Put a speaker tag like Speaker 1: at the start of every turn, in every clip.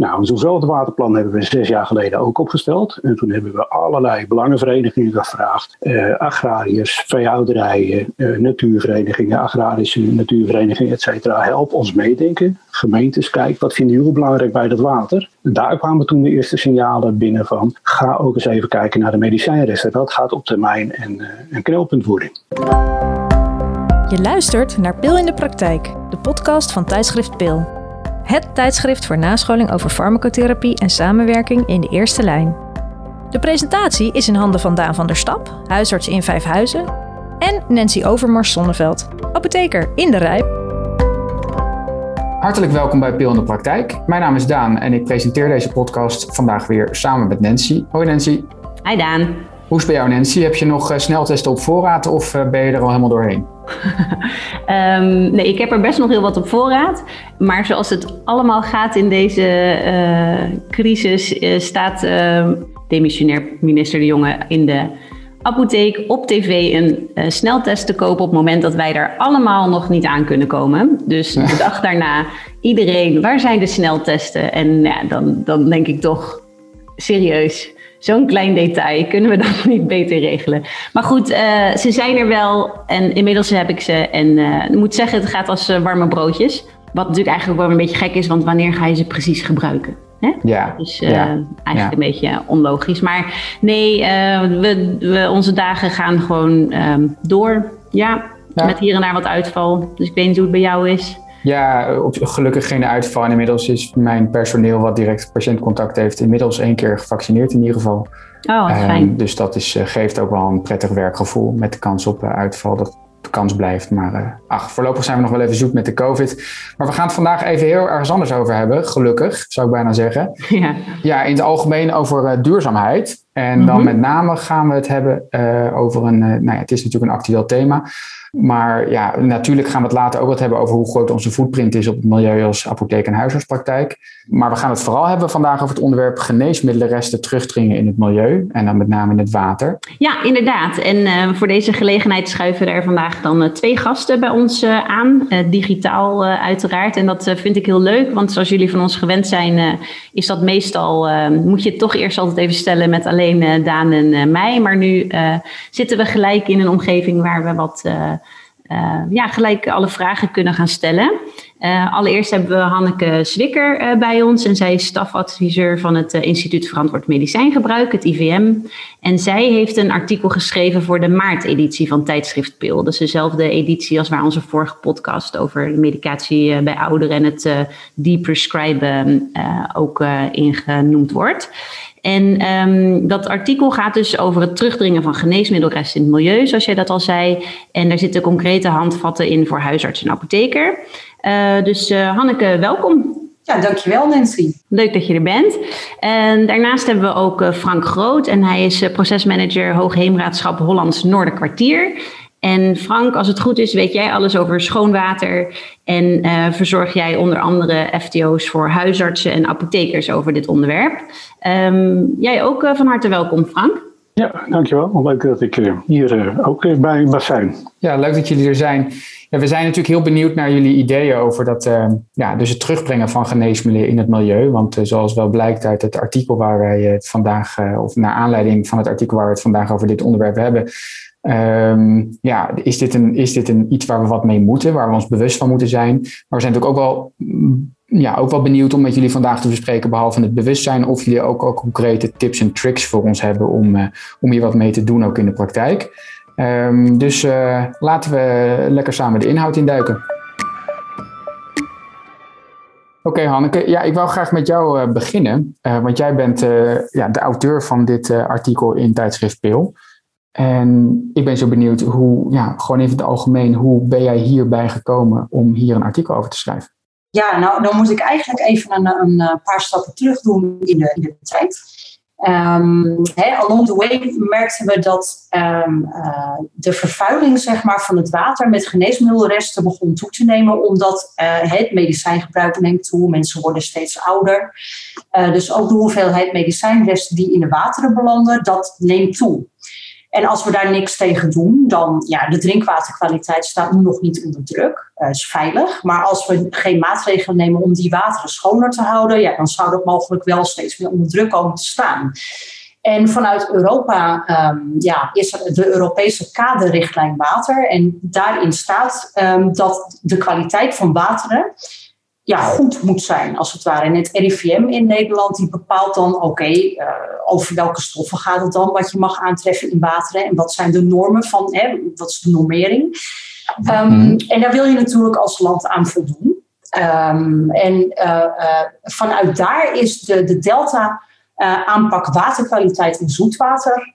Speaker 1: Nou, zo'nzelfde waterplan hebben we zes jaar geleden ook opgesteld. En toen hebben we allerlei belangenverenigingen gevraagd. Uh, agrariërs, veehouderijen, uh, natuurverenigingen, agrarische natuurverenigingen, et cetera. Help ons meedenken. Gemeentes, kijk, wat vinden jullie belangrijk bij dat water? En daar kwamen toen de eerste signalen binnen van... ga ook eens even kijken naar de medicijnresten. Dat gaat op termijn en, uh, en knelpuntvoeding.
Speaker 2: Je luistert naar Pil in de Praktijk, de podcast van tijdschrift Pil. Het tijdschrift voor nascholing over farmacotherapie en samenwerking in de eerste lijn. De presentatie is in handen van Daan van der Stap, huisarts in Vijfhuizen, en Nancy Overmars Zonneveld, apotheker in de Rijp.
Speaker 3: Hartelijk welkom bij Pil in de Praktijk. Mijn naam is Daan en ik presenteer deze podcast vandaag weer samen met Nancy. Hoi Nancy.
Speaker 4: Hi Daan.
Speaker 3: Hoe is het bij jou Nancy? Heb je nog sneltesten op voorraad of ben je er al helemaal doorheen?
Speaker 4: um, nee, ik heb er best nog heel wat op voorraad. Maar zoals het allemaal gaat in deze uh, crisis, uh, staat uh, demissionair minister De Jonge in de apotheek op tv een sneltest te kopen op het moment dat wij daar allemaal nog niet aan kunnen komen. Dus de dag daarna, iedereen, waar zijn de sneltesten? En ja, dan, dan denk ik toch, serieus, zo'n klein detail. Kunnen we dat niet beter regelen? Maar goed, uh, ze zijn er wel en inmiddels heb ik ze. En uh, ik moet zeggen, het gaat als uh, warme broodjes. Wat natuurlijk eigenlijk wel een beetje gek is, want wanneer ga je ze precies gebruiken? Hè?
Speaker 3: Ja.
Speaker 4: Dus ja. eigenlijk ja. een beetje onlogisch. Maar nee, we, we, onze dagen gaan gewoon um, door. Ja, ja, met hier en daar wat uitval. Dus ik weet niet hoe het bij jou is.
Speaker 3: Ja, op, gelukkig geen uitval. En inmiddels is mijn personeel wat direct patiëntcontact heeft, inmiddels één keer gevaccineerd in ieder geval.
Speaker 4: Oh, wat fijn. Um,
Speaker 3: dus dat is, uh, geeft ook wel een prettig werkgevoel met de kans op uh, uitval. Dat de kans blijft. Maar uh, ach, voorlopig zijn we nog wel even zoek met de COVID. Maar we gaan het vandaag even heel ergens anders over hebben. Gelukkig, zou ik bijna zeggen.
Speaker 4: Ja,
Speaker 3: ja in het algemeen over duurzaamheid. En dan met name gaan we het hebben over een, nou ja, het is natuurlijk een actueel thema. Maar ja, natuurlijk gaan we het later ook wat hebben over hoe groot onze footprint is op het milieu als apotheek- en huisartspraktijk. Maar we gaan het vooral hebben vandaag over het onderwerp geneesmiddelenresten terugdringen in het milieu. En dan met name in het water.
Speaker 4: Ja, inderdaad. En uh, voor deze gelegenheid schuiven er vandaag dan uh, twee gasten bij ons uh, aan. digitaal uiteraard. En dat vind ik heel leuk, want zoals jullie van ons gewend zijn, is dat meestal, moet je het toch eerst altijd even stellen met alleen Daan en mij. Maar nu zitten we gelijk in een omgeving waar we wat uh, ja, gelijk alle vragen kunnen gaan stellen. Uh, allereerst hebben we Hanneke Zwikker uh, bij ons en zij is stafadviseur van het Instituut Verantwoord Medicijngebruik, het IVM. En zij heeft een artikel geschreven voor de maarteditie van tijdschrift Pil. Dus dezelfde editie als waar onze vorige podcast over medicatie bij ouderen en het deprescriben ook ingenoemd wordt. En um, dat artikel gaat dus over het terugdringen van geneesmiddelresten in het milieu, zoals jij dat al zei. En daar zitten concrete handvatten in voor huisarts en apotheker. Uh, dus uh, Hanneke, welkom.
Speaker 5: Ja, dankjewel Nancy.
Speaker 4: Leuk dat je er bent. En daarnaast hebben we ook uh, Frank Groot en hij is procesmanager Hoogheemraadschap Hollands Noorderkwartier. En Frank, als het goed is, weet jij alles over schoonwater en uh, verzorg jij onder andere FTO's voor huisartsen en apothekers over dit onderwerp. Um, jij ook uh, van harte welkom, Frank.
Speaker 1: Ja, dankjewel. Leuk dat ik uh, hier ook bij mag zijn.
Speaker 3: Ja, leuk dat jullie er zijn. Ja, we zijn natuurlijk heel benieuwd naar jullie ideeën over dat, ja, dus het terugbrengen van geneesmiddelen in het milieu. Want zoals wel blijkt uit het artikel waar wij het vandaag, of naar aanleiding van het artikel waar we het vandaag over dit onderwerp hebben, Um, ja, is dit, een, is dit een iets waar we wat mee moeten, waar we ons bewust van moeten zijn? Maar we zijn natuurlijk ook wel, ja, ook wel benieuwd om met jullie vandaag te bespreken, behalve het bewustzijn, of jullie ook, ook concrete tips en tricks voor ons hebben om, uh, om hier wat mee te doen, ook in de praktijk. Um, dus uh, laten we lekker samen de inhoud induiken. Oké, Hanneke. Ja, ik wil graag met jou uh, beginnen. want jij bent ja, de auteur van dit artikel in tijdschrift Pil. En ik ben zo benieuwd hoe, ja, gewoon even het algemeen, hoe ben jij hierbij gekomen om hier een artikel over te schrijven?
Speaker 5: Ja, nou dan moet ik eigenlijk even een, een paar stappen terug doen in de, in de tijd. Um, along the way merkten we dat um, uh, de vervuiling zeg maar, van het water met geneesmiddelresten begon toe te nemen, omdat uh, het medicijngebruik neemt toe, mensen worden steeds ouder. Dus ook de hoeveelheid medicijnresten die in de wateren belanden, dat neemt toe. En als we daar niks tegen doen, dan ja, de drinkwaterkwaliteit staat nu nog niet onder druk. Uh, is veilig. Maar als we geen maatregelen nemen om die wateren schoner te houden, ja, dan zou dat mogelijk wel steeds meer onder druk komen te staan. En vanuit Europa um, ja, is er de Europese kaderrichtlijn water. En daarin staat um, dat de kwaliteit van wateren ja, goed moet zijn, als het ware. En het RIVM in Nederland die bepaalt dan, oké, okay, uh, over welke stoffen gaat het dan, wat je mag aantreffen in wateren en wat zijn de normen van, hè, wat is de normering. Um, en daar wil je natuurlijk als land aan voldoen. Um, en uh, uh, vanuit daar is de, de delta aanpak waterkwaliteit in zoetwater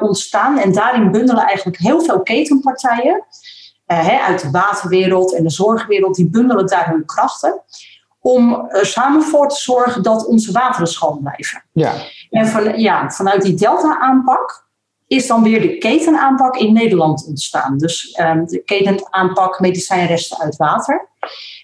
Speaker 5: ontstaan. En daarin bundelen eigenlijk heel veel ketenpartijen uh, uit de waterwereld en de zorgwereld, die bundelen daar hun krachten om er samen voor te zorgen dat onze wateren schoon blijven.
Speaker 3: Ja.
Speaker 5: En van, ja, vanuit die delta-aanpak is dan weer de ketenaanpak in Nederland ontstaan. Dus um, de ketenaanpak medicijnresten uit water.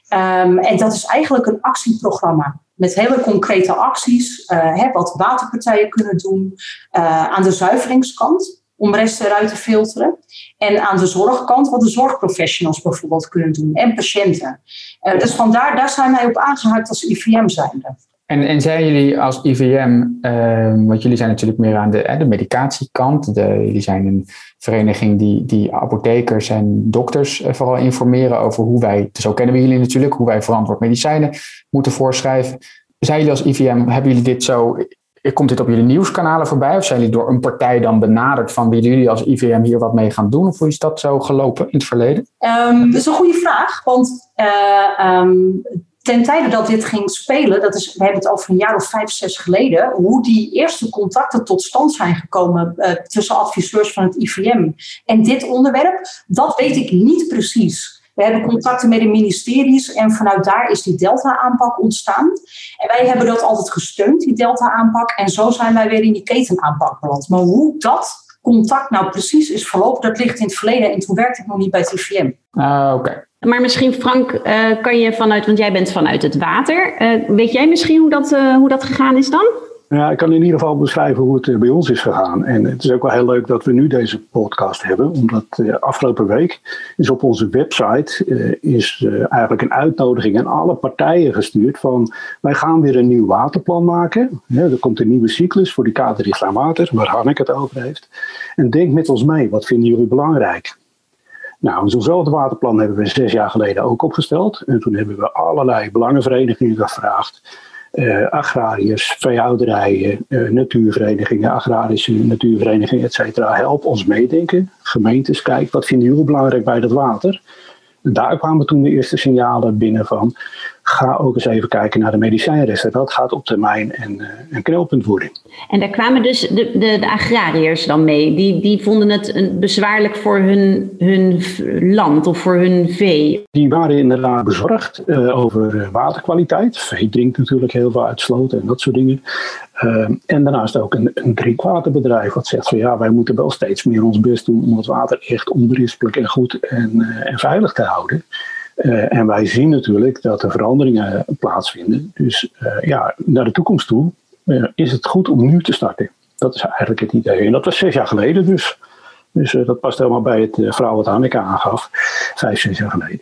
Speaker 5: Um, en dat is eigenlijk een actieprogramma met hele concrete acties, uh, hè, wat waterpartijen kunnen doen uh, aan de zuiveringskant om resten eruit te filteren. En aan de zorgkant wat de zorgprofessionals bijvoorbeeld kunnen doen en patiënten. Uh, dus vandaar, daar zijn wij op aangehaakt als IVM zijnde.
Speaker 3: En, en zijn jullie als IVM, uh, want jullie zijn natuurlijk meer aan de, de medicatiekant. De, jullie zijn een vereniging die, die apothekers en dokters uh, vooral informeren over hoe wij, zo kennen we jullie natuurlijk, hoe wij verantwoord medicijnen moeten voorschrijven. Zijn jullie als IVM, hebben jullie dit zo Komt dit op jullie nieuwskanalen voorbij? Of zijn jullie door een partij dan benaderd van willen jullie als IVM hier wat mee gaan doen? Of hoe is dat zo gelopen in het verleden?
Speaker 5: Um, dat is een goede vraag. Want uh, um, ten tijde dat dit ging spelen, dat is, we hebben het over een jaar of vijf, zes geleden, hoe die eerste contacten tot stand zijn gekomen uh, tussen adviseurs van het IVM en dit onderwerp, dat weet ik niet precies. We hebben contacten met de ministeries en vanuit daar is die Delta-aanpak ontstaan. En wij hebben dat altijd gesteund, die Delta-aanpak. En zo zijn wij weer in die ketenaanpak beland. Maar hoe dat contact nou precies is verlopen, dat ligt in het verleden. En toen werkte ik nog niet bij het IVM.
Speaker 3: Ah, oké.
Speaker 4: Maar misschien, Frank, uh, kan je vanuit, want jij bent vanuit het water. Uh, weet jij misschien hoe dat, uh, hoe dat gegaan is dan?
Speaker 1: Ja, ik kan in ieder geval beschrijven hoe het bij ons is gegaan. En het is ook wel heel leuk dat we nu deze podcast hebben, omdat uh, afgelopen week is op onze website uh, is, eigenlijk een uitnodiging aan alle partijen gestuurd van wij gaan weer een nieuw waterplan maken. Er komt een nieuwe cyclus voor die kaderrichtlijn water, waar Hanneke het over heeft. En denk met ons mee, wat vinden jullie belangrijk? Nou, zo'nzelfde waterplan hebben we zes jaar geleden ook opgesteld. En toen hebben we allerlei belangenverenigingen gevraagd agrariërs, veehouderijen, uh, natuurverenigingen, agrarische natuurverenigingen, et cetera. Help ons meedenken. Gemeentes, kijk, wat vinden jullie belangrijk bij dat water? En daar kwamen toen de eerste signalen binnen van ga ook eens even kijken naar de medicijnresten. Dat gaat op termijn en uh, een knelpunt worden.
Speaker 4: En daar kwamen dus de, de, de, agrariërs dan mee. Die, die vonden het bezwaarlijk voor hun, hun land of voor hun vee.
Speaker 1: Die waren inderdaad bezorgd uh, over waterkwaliteit. Vee drinkt natuurlijk heel veel uit sloten en dat soort dingen. Uh, en daarnaast ook een, een drinkwaterbedrijf wat zegt van ja, wij moeten wel steeds meer ons best doen om het water echt onberispelijk en goed en, en veilig te houden. Uh, en wij zien natuurlijk dat er veranderingen plaatsvinden. Dus uh, ja, naar de toekomst toe is het goed om nu te starten. Dat is eigenlijk het idee. En dat was zes jaar geleden dus. Dus dat past helemaal bij het verhaal wat Anneke aangaf. Vijf, zes jaar geleden.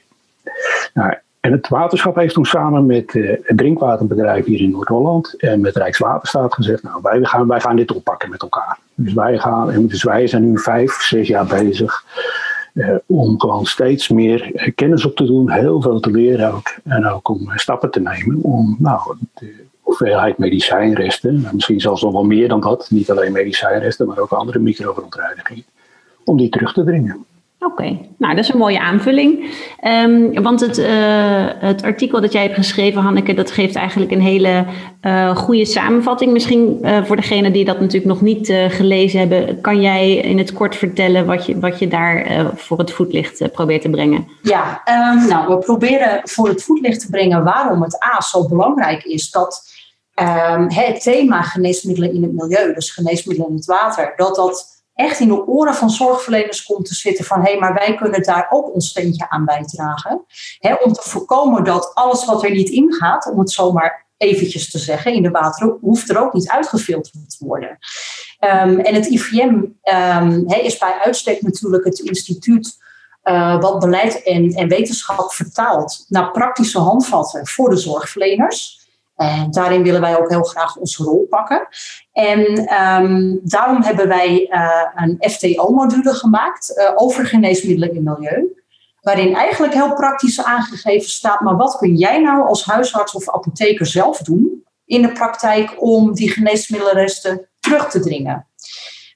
Speaker 1: Nou, en het waterschap heeft toen samen met het drinkwaterbedrijf hier in Noord-Holland en met Rijkswaterstaat gezegd, nou wij gaan, wij gaan dit oppakken met elkaar. Dus wij gaan, dus wij zijn nu vijf, zes jaar bezig om gewoon steeds meer eh, kennis op te doen, heel veel te leren ook. En ook om uh, stappen te nemen om nou, de hoeveelheid medicijnresten, misschien zelfs nog wel meer dan dat, niet alleen medicijnresten, maar ook andere microverontreinigingen, om die terug te dringen.
Speaker 4: Oké, nou dat is een mooie aanvulling. Um, want het, uh, het artikel dat jij hebt geschreven, Hanneke, dat geeft eigenlijk een hele uh, goede samenvatting. Misschien uh, voor degenen die dat natuurlijk nog niet gelezen hebben, kan jij in het kort vertellen wat je, wat je daar voor het voetlicht probeert te brengen?
Speaker 5: Ja, um, nou we proberen voor het voetlicht te brengen waarom het A zo belangrijk is dat um, het thema geneesmiddelen in het milieu, dus geneesmiddelen in het water, dat dat echt in de oren van zorgverleners komt te zitten van hé, hey, maar wij kunnen daar ook ons steentje aan bijdragen. om te voorkomen dat alles wat er niet ingaat, om het zomaar eventjes te zeggen, in de wateren hoeft er ook niet uitgefilterd te worden. Ehm, en het IVM um, is bij uitstek natuurlijk het instituut uh, wat beleid en wetenschap vertaalt naar praktische handvatten voor de zorgverleners. En daarin willen wij ook heel graag onze rol pakken. En um, daarom hebben wij uh, een FTO-module gemaakt uh, over geneesmiddelen in milieu. Waarin eigenlijk heel praktisch aangegeven staat, maar wat kun jij nou als huisarts of apotheker zelf doen in de praktijk om die geneesmiddelenresten terug te dringen?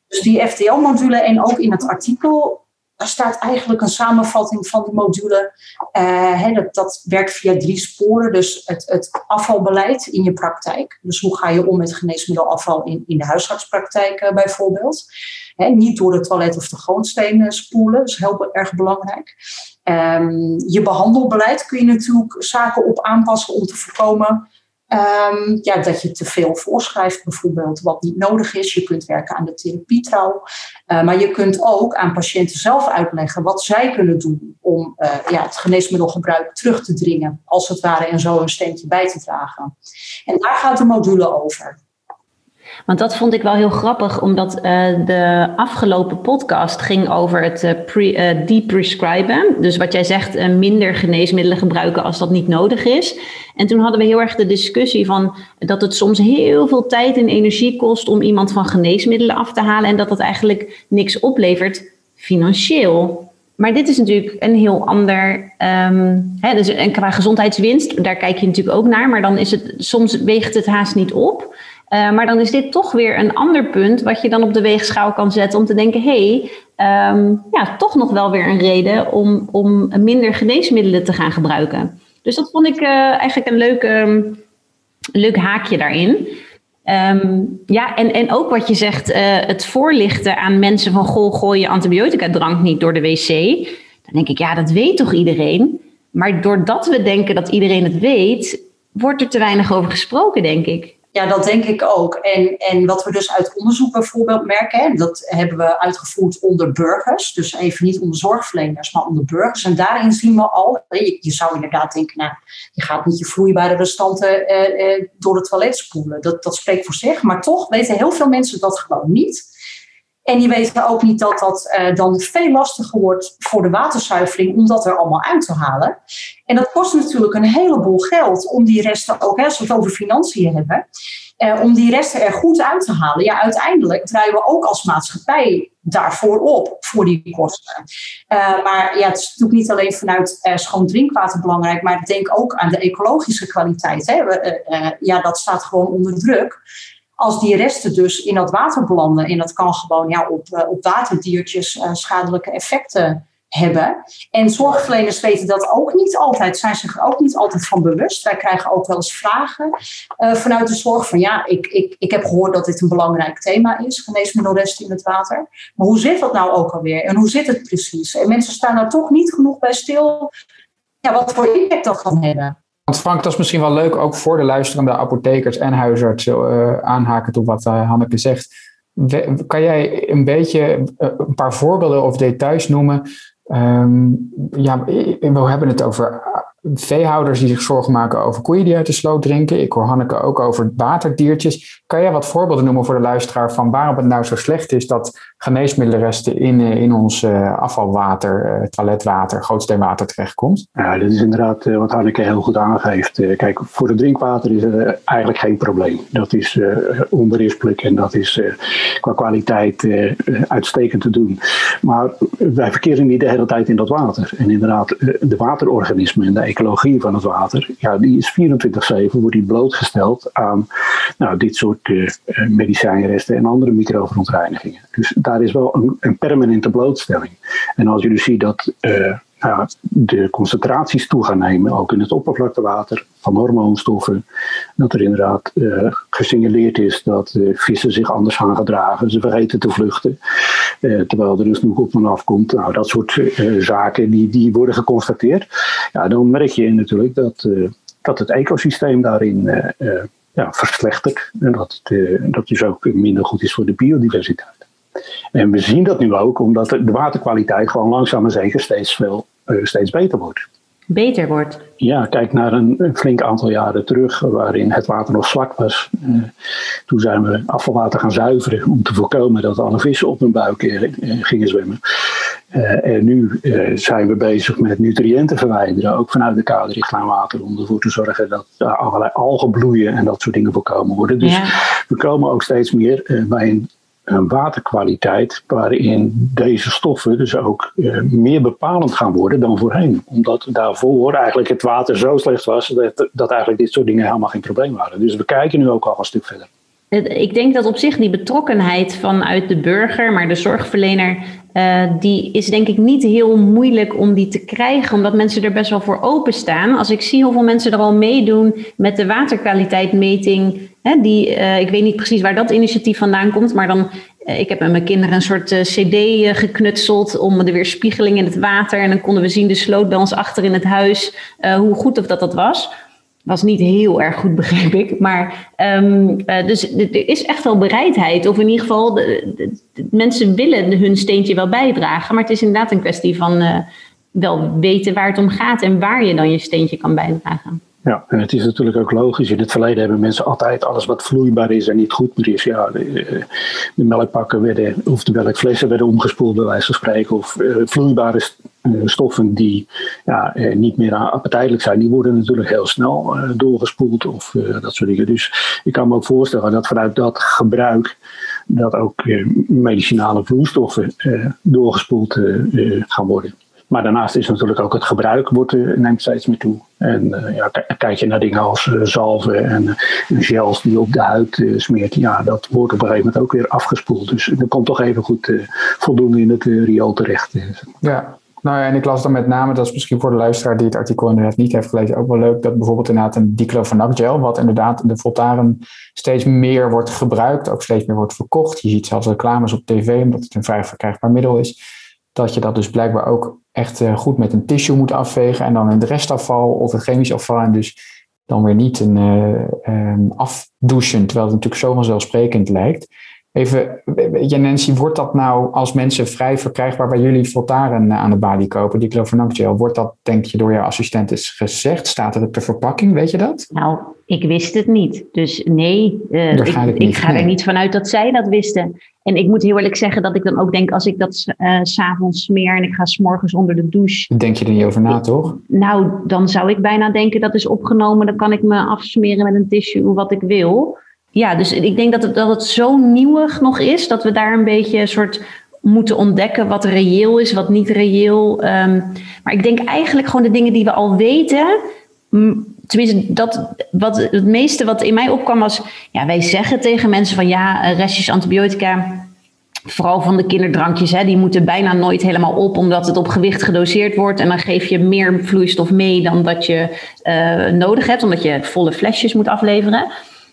Speaker 5: Dus die FTO-module en ook in het artikel daar staat eigenlijk een samenvatting van de module. Uh, dat, dat, werkt via drie sporen. Dus het, het, afvalbeleid in je praktijk. Dus hoe ga je om met geneesmiddelafval in, in de huisartspraktijk uh, bijvoorbeeld. niet door de toilet of de gootsteen uh, spoelen. Dat is heel erg belangrijk. Um, je behandelbeleid kun je natuurlijk zaken op aanpassen om te voorkomen Um, ja, dat je te veel voorschrijft, bijvoorbeeld, wat niet nodig is. Je kunt werken aan de therapietrouw. Uh, maar je kunt ook aan patiënten zelf uitleggen wat zij kunnen doen om uh, ja, het geneesmiddelgebruik terug te dringen, als het ware, en zo een steentje bij te dragen. En daar gaat de module over.
Speaker 4: Want dat vond ik wel heel grappig, omdat uh, de afgelopen podcast ging over het uh, pre, uh, deprescriben. Dus wat jij zegt, minder geneesmiddelen gebruiken als dat niet nodig is. En toen hadden we heel erg de discussie van dat het soms heel veel tijd en energie kost om iemand van geneesmiddelen af te halen en dat dat eigenlijk niks oplevert financieel. Maar dit is natuurlijk een heel ander. Um, hè, dus, en qua gezondheidswinst, daar kijk je natuurlijk ook naar. Maar dan is het soms weegt het haast niet op. Uh, maar dan is dit toch weer een ander punt wat je dan op de weegschaal kan zetten om te denken: hey, um, ja, toch nog wel weer een reden om, om minder geneesmiddelen te gaan gebruiken. Dus dat vond ik uh, eigenlijk een leuk, leuk haakje daarin. Um, ja, en, en ook wat je zegt, uh, het voorlichten aan mensen van goh, gooi je antibiotica-drank niet door de wc. Dan denk ik, ja, dat weet toch iedereen? Maar doordat we denken dat iedereen het weet, wordt er te weinig over gesproken, denk ik.
Speaker 5: Ja, dat denk ik ook. En, en wat we dus uit onderzoek bijvoorbeeld merken, dat hebben we uitgevoerd onder burgers. Dus even niet onder zorgverleners, maar onder burgers. En daarin zien we al, je, je zou inderdaad denken, nou, je gaat niet je vloeibare restanten eh, eh, door het toilet spoelen. Dat, dat spreekt voor zich. Maar toch weten heel veel mensen dat gewoon niet. En die weten ook niet dat dat uh, dan veel lastiger wordt voor de waterzuivering om dat er allemaal uit te halen. En dat kost natuurlijk een heleboel geld om die resten ook, hè, als we het over financiën hebben, uh, om die resten er goed uit te halen. Ja, uiteindelijk draaien we ook als maatschappij daarvoor op, voor die kosten. Uh, maar ja, het is natuurlijk niet alleen vanuit schoon drinkwater belangrijk, maar denk ook aan de ecologische kwaliteit. Hè. We, ja, dat staat gewoon onder druk als die resten dus in dat water belanden, en dat kan gewoon ja, op, uh, op waterdiertjes uh, schadelijke effecten hebben. En zorgverleners weten dat ook niet altijd, zijn zich ook niet altijd van bewust. Wij krijgen ook wel eens vragen uh, vanuit de zorg van ja, ik, ik, ik heb gehoord dat dit een belangrijk thema is, geneesmiddelresten in het water. Maar hoe zit dat nou ook alweer en hoe zit het precies? En mensen staan daar toch niet genoeg bij stil ja, wat voor impact dat kan hebben.
Speaker 3: Want Frank, dat is misschien wel leuk ook voor de luisterende apothekers en huisartsen uh, aanhaken op wat uh, Hanneke zegt. kan jij een beetje uh, een paar voorbeelden of details noemen? Um, ja, we hebben het over veehouders die zich zorgen maken over koeien die uit de sloot drinken. Ik hoor Hanneke ook over waterdiertjes. Kan jij wat voorbeelden noemen voor de luisteraar van waarom het nou zo slecht is dat geneesmiddelenresten in, eh, in ons uh, afvalwater, uh, toiletwater, grootsteenwater terechtkomt?
Speaker 1: Ja, dat is inderdaad wat Hanneke heel goed aangeeft. kijk, voor het drinkwater is er eigenlijk geen probleem. Dat is onberispelijk en dat is qua kwaliteit uitstekend te doen. Maar wij verkeren niet de hele tijd in dat water. En inderdaad, de waterorganismen en de ecologie van het water, ja, die is 24-7, wordt die blootgesteld aan nou, dit soort uh, medicijnresten en andere microverontreinigingen. Dus daar is wel een, een permanente blootstelling. En als jullie zien dat uh, nou, de concentraties toe gaan nemen, ook in het oppervlaktewater van hormoonstoffen, dat er inderdaad gesignaleerd is dat uh, vissen zich anders gaan gedragen, ze vergeten te vluchten, uh, terwijl er dus nog op en af komt. Nou, dat soort zaken die, die worden geconstateerd. Ja, dan merk je natuurlijk dat, dat het ecosysteem daarin ja, verslechtert en dat het, dat dus ook minder goed is voor de biodiversiteit. En we zien dat nu ook, omdat de waterkwaliteit gewoon langzaam maar zeker steeds, veel, steeds beter wordt.
Speaker 4: Beter wordt?
Speaker 1: Ja, kijk naar een, flink aantal jaren terug, waarin het water nog zwak was. Uh, toen zijn we afvalwater gaan zuiveren om te voorkomen dat alle vissen op hun buik uh, gingen zwemmen. Uh, en nu zijn we bezig met nutriënten verwijderen, ook vanuit de kaderrichtlijn water, om ervoor te zorgen dat allerlei algen bloeien en dat soort dingen voorkomen worden. Dus ja. we komen ook steeds meer bij een een waterkwaliteit waarin deze stoffen dus ook uh, meer bepalend gaan worden dan voorheen. Omdat daarvoor eigenlijk het water zo slecht was dat, dat eigenlijk dit soort dingen helemaal geen probleem waren. Dus we kijken nu ook al een stuk verder.
Speaker 4: Ik denk dat op zich die betrokkenheid vanuit de burger, maar de zorgverlener, uh, die is denk ik niet heel moeilijk om die te krijgen, omdat mensen er best wel voor openstaan. Als ik zie hoeveel mensen er al meedoen met de waterkwaliteitmeting, hè, die, uh, ik weet niet precies waar dat initiatief vandaan komt, maar dan, uh, ik heb met mijn kinderen een soort cd geknutseld om de weerspiegeling in het water en dan konden we zien de sloot bij ons achter in het huis, hoe goed of dat dat was was niet heel erg goed, begreep ik. Maar um, uh, dus er is echt wel bereidheid. Of in ieder geval, mensen willen hun steentje wel bijdragen. Maar het is inderdaad een kwestie van uh, wel weten waar het om gaat en waar je dan je steentje kan bijdragen.
Speaker 1: Ja, en het is natuurlijk ook logisch. In het verleden hebben mensen altijd alles wat vloeibaar is en niet goed meer is. Ja, de, de melkpakken werden, of de melkflessen werden omgespoeld, bij wijze van spreken. Of uh, vloeibare uh, stoffen die ja, niet meer appetijtelijk zijn, die worden natuurlijk heel snel doorgespoeld of dat soort dingen. Dus ik kan me ook voorstellen dat vanuit dat gebruik dat ook medicinale vloeistoffen doorgespoeld gaan worden. Maar daarnaast is natuurlijk ook het gebruik wordt, neemt steeds meer toe. En uh, ja, kijk je naar dingen als uh, zalven en gels die op de huid smeert. Ja, dat wordt op een gegeven moment ook weer afgespoeld. Dus er komt toch even goed voldoende in het riool terecht.
Speaker 3: Ja, nou ja, en ik las dan met name, dat is misschien voor de luisteraar die het artikel inderdaad niet heeft gelezen, ook wel leuk, dat bijvoorbeeld inderdaad een diclofenac wat inderdaad de Voltaren steeds meer wordt gebruikt, ook steeds meer wordt verkocht. Je ziet zelfs reclames op tv, omdat het een vrij verkrijgbaar middel is dat je dat dus blijkbaar ook echt eh, goed met een tissue moet afvegen en dan in het restafval of het chemisch afval en dus dan weer niet een uh, afdouchen, terwijl het natuurlijk zo vanzelfsprekend lijkt. Even, Nancy, wordt dat nou als mensen vrij verkrijgbaar bij jullie Voltaren aan de balie kopen, die clovernant gel, wordt dat denk je door jouw assistent eens gezegd? Staat er op de verpakking, weet je dat?
Speaker 4: Nou, ik wist het niet. Dus nee, uh, ik, ga, ik ga er niet vanuit dat zij dat wisten. En ik moet heel eerlijk zeggen dat ik dan ook denk, als ik dat uh, s'avonds smeer en ik ga s'morgens onder de douche.
Speaker 3: Denk je er niet over na, toch?
Speaker 4: Nou, dan zou ik bijna denken dat is opgenomen. Dan kan ik me afsmeren met een tissue wat ik wil. Ja, dus ik denk dat het, dat het zo nieuwig nog is dat we daar een beetje een soort moeten ontdekken wat reëel is, wat niet reëel. Um, maar ik denk eigenlijk gewoon de dingen die we al weten. Tenminste, dat, wat, het meeste wat in mij opkwam was, ja, wij zeggen tegen mensen van ja, restjes antibiotica, vooral van de kinderdrankjes, hè, die moeten bijna nooit helemaal op, omdat het op gewicht gedoseerd wordt. En dan geef je meer vloeistof mee dan dat je uh, nodig hebt, omdat je volle flesjes moet afleveren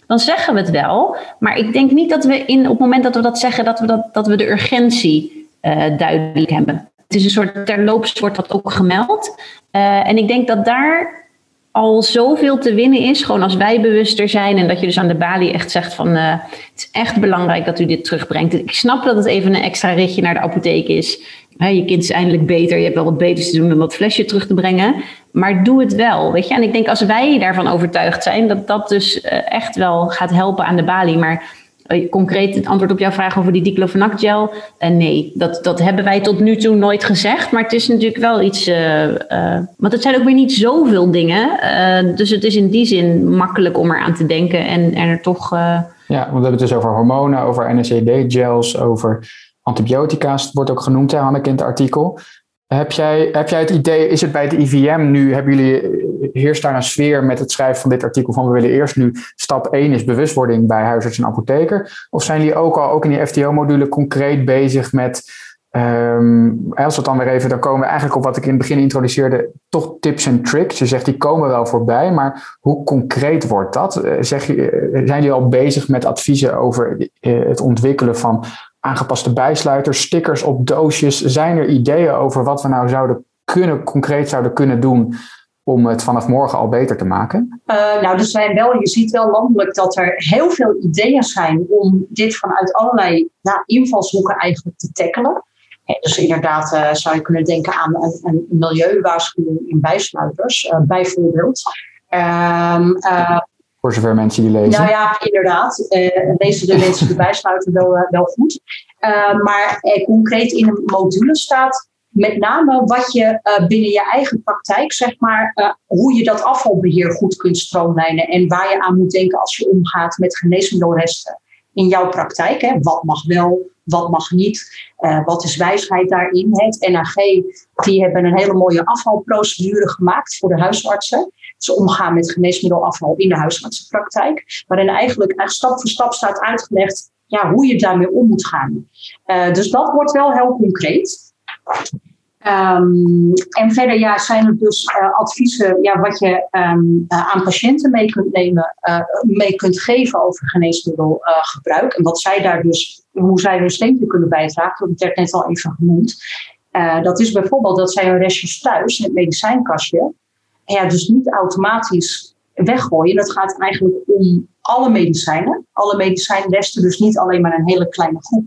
Speaker 4: dan zeggen we het wel. Maar ik denk niet dat we in, op het moment dat we dat zeggen, dat we, dat, dat we de urgentie uh, duidelijk hebben. Het is een soort terloops wordt dat ook gemeld. En ik denk dat daar al zoveel te winnen is, gewoon als wij bewuster zijn en dat je dus aan de balie echt zegt van uh, het is echt belangrijk dat u dit terugbrengt. Ik snap dat het even een extra ritje naar de apotheek is. je kind is eindelijk beter, je hebt wel wat beters te doen dan dat flesje terug te brengen. Maar doe het wel, weet je. En ik denk als wij daarvan overtuigd zijn, dat dat dus uh, echt wel gaat helpen aan de balie. Maar concreet het antwoord op jouw vraag over die diclofenac gel. Uh, nee, dat, dat hebben wij tot nu toe nooit gezegd. Maar het is natuurlijk wel iets... want het zijn ook weer niet zoveel dingen. dus het is in die zin makkelijk om eraan te denken en, en er toch...
Speaker 3: Ja, want we hebben het dus over hormonen, over NSAID-gels, over antibiotica's. Wordt ook genoemd, hè, Hanneke, in het artikel. Heb jij, heb jij het idee, is het bij de IVM nu, hebben jullie, heerst daar een sfeer met het schrijven van dit artikel van we willen eerst nu, stap 1 is bewustwording bij huisarts en apotheker? Of zijn jullie ook al, ook in die FTO-module, concreet bezig met, um, als we het dan weer even, dan komen we eigenlijk op wat ik in het begin introduceerde, toch tips en tricks. Je zegt die komen wel voorbij, maar hoe concreet wordt dat? Eh, zeg eh, zijn jullie al bezig met adviezen over eh, het ontwikkelen van aangepaste bijsluiters, stickers op doosjes. Zijn er ideeën over wat we nou zouden kunnen, concreet zouden kunnen doen om het vanaf morgen al beter te maken?
Speaker 5: Uh, nou, er zijn wel, je ziet wel landelijk dat er heel veel ideeën zijn om dit vanuit allerlei invalshoeken eigenlijk te tackelen. dus inderdaad zou je kunnen denken aan een, een milieuwaarschuwing in bijsluiters, bijvoorbeeld. Um,
Speaker 3: voor zover mensen die lezen.
Speaker 5: Nou ja, inderdaad. Uh, lezen de mensen erbij sluiten wel, uh, wel goed. Uh, maar concreet in een module staat met name wat je binnen je eigen praktijk, zeg maar, hoe je dat afvalbeheer goed kunt stroomlijnen en waar je aan moet denken als je omgaat met geneesmiddelresten in jouw praktijk. Hè. Wat mag wel, wat mag niet, wat is wijsheid daarin. Het NAG die hebben een hele mooie afvalprocedure gemaakt voor de huisartsen ze omgaan met geneesmiddelafval in de huisartsenpraktijk. Waarin eigenlijk, eigenlijk stap voor stap staat uitgelegd ja, hoe je daarmee om moet gaan. Uh, dus dat wordt wel heel concreet. Um, en verder ja, zijn er dus uh, adviezen ja, wat je um, uh, aan patiënten mee kunt nemen, mee kunt geven over geneesmiddelgebruik. en wat zij daar dus, hoe zij hun steentje kunnen bijdragen, dat werd net al even genoemd. dat is bijvoorbeeld dat zij hun restjes thuis in het medicijnkastje ja, dus niet automatisch weggooien. Het gaat eigenlijk om alle medicijnen. Alle medicijnresten, dus niet alleen maar een hele kleine groep.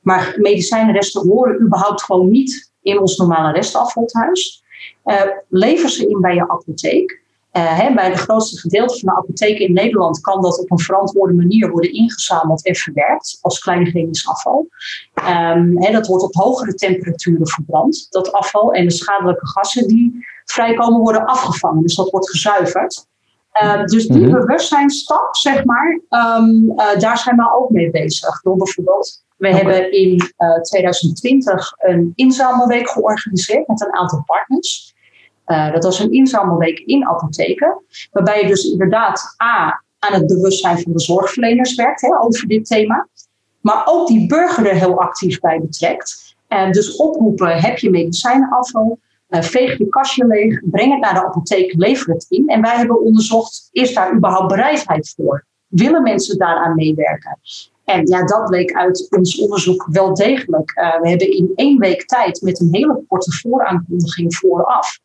Speaker 5: Maar medicijnresten horen überhaupt gewoon niet in ons normale restafvalhuis. Uh, lever ze in bij je apotheek. Hè, bij de grootste gedeelte van de apotheken in Nederland kan dat op een verantwoorde manier worden ingezameld en verwerkt als klein chemisch afval. Hè, dat wordt op hogere temperaturen verbrand, dat afval. En de schadelijke gassen die vrijkomen worden afgevangen. Dus dat wordt gezuiverd. Uh, dus die mm bewustzijnstap, zeg maar, um, uh, daar zijn we ook mee bezig. Door bijvoorbeeld, we hebben in 2020 een inzamelweek georganiseerd met een aantal partners. Dat was een inzamelweek in apotheken, waarbij je dus inderdaad A, aan het bewustzijn van de zorgverleners werkt hè, over dit thema, maar ook die burger er heel actief bij betrekt. En dus oproepen, heb je medicijnenafval? Uh, veeg je kastje leeg, breng het naar de apotheek, lever het in. En wij hebben onderzocht, is daar überhaupt bereidheid voor? Willen mensen daaraan meewerken? En ja, dat bleek uit ons onderzoek wel degelijk. Uh, we hebben in één week tijd met een hele korte vooraankondiging vooraf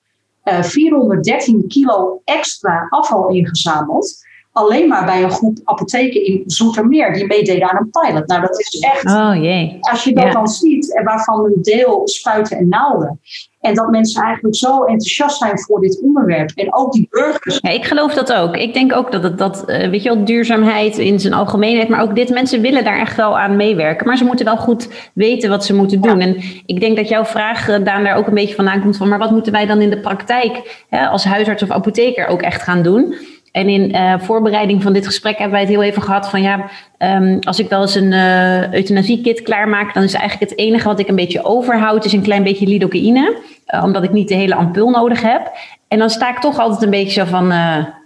Speaker 5: 413 eh, kilo extra afval ingezameld. Alleen maar bij een groep apotheken in Zoetermeer die meededen aan een pilot. Nou, dat is echt.
Speaker 4: Oh jee.
Speaker 5: Als je dat dan ziet, en waarvan een deel spuiten en naalden. En dat mensen eigenlijk zo enthousiast zijn voor dit onderwerp. En ook die burgers.
Speaker 4: Ja, ik geloof dat ook. Ik denk ook dat het, dat, uh, weet je wel, duurzaamheid in zijn algemeenheid. Maar ook dit, mensen willen daar echt wel aan meewerken. Maar ze moeten wel goed weten wat ze moeten doen. En ik denk dat jouw vraag, uh, Daan, daar ook een beetje vandaan komt van. Maar wat moeten wij dan in de praktijk hè, als huisarts of apotheker ook echt gaan doen? En in uh, voorbereiding van dit gesprek hebben wij het heel even gehad van ja, um, als ik wel eens een uh, euthanasiekit klaarmaak, dan is eigenlijk het enige wat ik een beetje overhoud, is een klein beetje lidocaïne, uh, omdat ik niet de hele ampul nodig heb. En dan sta ik toch altijd een beetje zo van,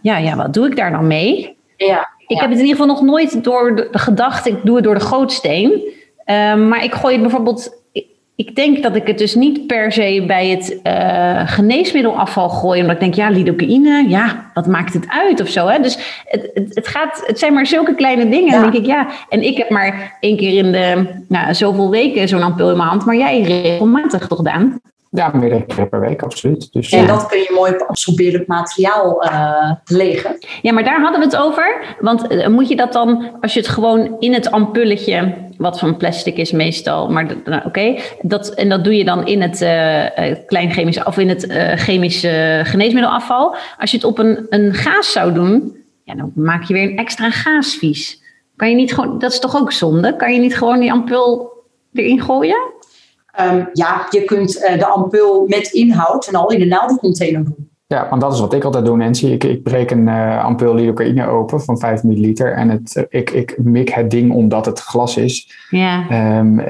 Speaker 4: ja, ja, wat doe ik daar dan mee?
Speaker 5: Ja,
Speaker 4: ik heb het in ieder geval nog nooit door de, de gedachte, ik doe het door de gootsteen. Ehm, maar ik gooi het bijvoorbeeld ik denk dat ik het dus niet per se bij het uh, geneesmiddelafval gooi. Omdat ik denk, ja, lidocaïne, ja, wat maakt het uit of zo. Hè? Dus het, het, het, gaat, het zijn maar zulke kleine dingen. En denk ik, ja, en ik heb maar één keer in de nou, zoveel weken zo'n ampul in mijn hand. Maar jij regelmatig toch, Daan?
Speaker 3: Ja, meerdere keer per week, absoluut. Dus,
Speaker 5: en dat kun je mooi op absorberend materiaal uh, legen.
Speaker 4: Ja, maar daar hadden we het over. Want uh, moet je dat dan, als je het gewoon in het ampulletje, wat van plastic is meestal, maar nou, oké, dat en dat doe je dan in het uh, klein chemisch, of in het chemische geneesmiddelafval. Als je het op een, een gaas zou doen, ja, dan maak je weer een extra gaasvies. Kan je niet gewoon, dat is toch ook zonde? Kan je niet gewoon die ampul erin gooien?
Speaker 5: Um, ja, je kunt de ampul met inhoud en al in de naaldencontainer doen.
Speaker 3: Ja, want dat is wat ik altijd doe, Nancy. Ik, ik breek een uh, ampul lidocaïne open van 5 milliliter. En het, ik, ik mik het ding omdat het glas is.
Speaker 4: Ja.
Speaker 3: Um,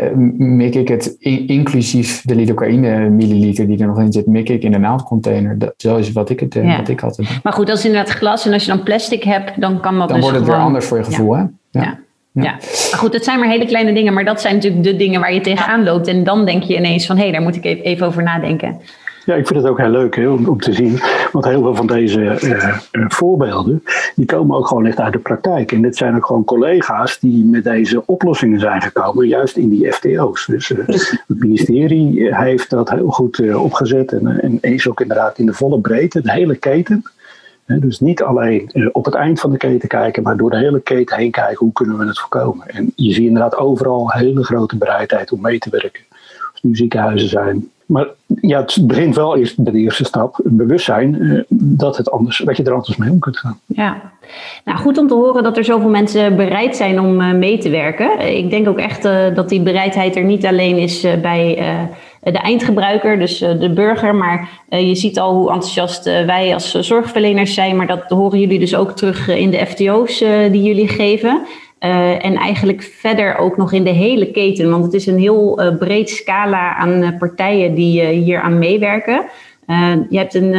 Speaker 3: mik ik het in, inclusief de lidocaïne milliliter die er nog in zit, mik ik in de naaldcontainer. Dat, zo is wat ik, het, ja. wat ik altijd doe.
Speaker 4: Maar goed, dat is inderdaad glas. En als je dan plastic hebt, dan kan dat
Speaker 3: dan
Speaker 4: dus
Speaker 3: wordt het
Speaker 4: gewoon...
Speaker 3: weer anders voor je gevoel,
Speaker 4: ja.
Speaker 3: hè?
Speaker 4: ja. Ja. ja. maar goed, het zijn maar hele kleine dingen, maar dat zijn natuurlijk de dingen waar je tegenaan loopt. En dan denk je ineens van, hé, hey, daar moet ik even over nadenken.
Speaker 1: Ja, ik vind het ook heel leuk hè, om, om, te zien. Want heel veel van deze uh, uh, voorbeelden, die komen ook gewoon echt uit de praktijk. En dit zijn ook gewoon collega's die met deze oplossingen zijn gekomen, juist in die FTO's. Dus uh, het ministerie heeft dat heel goed opgezet en, en is ook inderdaad in de volle breedte, de hele keten. Dus niet alleen op het eind van de keten kijken, maar door de hele keten heen kijken hoe kunnen we het voorkomen. En je ziet inderdaad overal hele grote bereidheid om mee te werken. Nu ziekenhuizen zijn. Maar ja, het begint wel eerst bij de eerste stap, bewustzijn uh, dat, het anders, dat je er anders mee om kunt gaan.
Speaker 4: Ja, nou goed om te horen dat er zoveel mensen bereid zijn om uh, mee te werken. Ik denk ook echt uh, dat die bereidheid er niet alleen is bij de eindgebruiker, dus de burger, maar je ziet al hoe enthousiast wij als zorgverleners zijn, maar dat horen jullie dus ook terug in de FTO's die jullie geven. Uh, en eigenlijk verder ook nog in de hele keten, want het is een heel uh, breed scala aan uh, partijen die hier aan meewerken. je hebt een,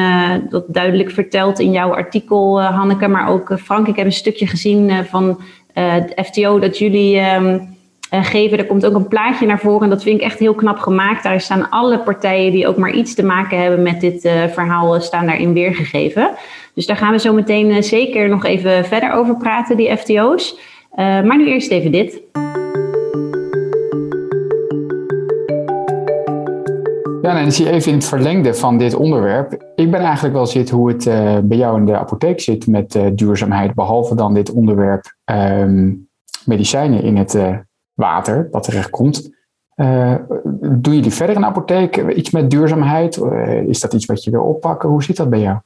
Speaker 4: dat duidelijk verteld in jouw artikel, Hanneke, maar ook Frank. Ik heb een stukje gezien van het FTO dat jullie um, geven. Er komt ook een plaatje naar voren en dat vind ik echt heel knap gemaakt. Daar staan alle partijen die ook maar iets te maken hebben met dit verhaal, staan daarin weergegeven. Dus daar gaan we zo meteen zeker nog even verder over praten, die FTO's. Uh, maar nu eerst even dit.
Speaker 3: Ja, en zie even in het verlengde van dit onderwerp. Ik ben eigenlijk wel zit hoe het uh, bij jou in de apotheek zit met uh, duurzaamheid, behalve dan dit onderwerp um, medicijnen in het water dat terechtkomt. doen jullie verder in de apotheek iets met duurzaamheid? is dat iets wat je wil oppakken? Hoe zit dat bij jou?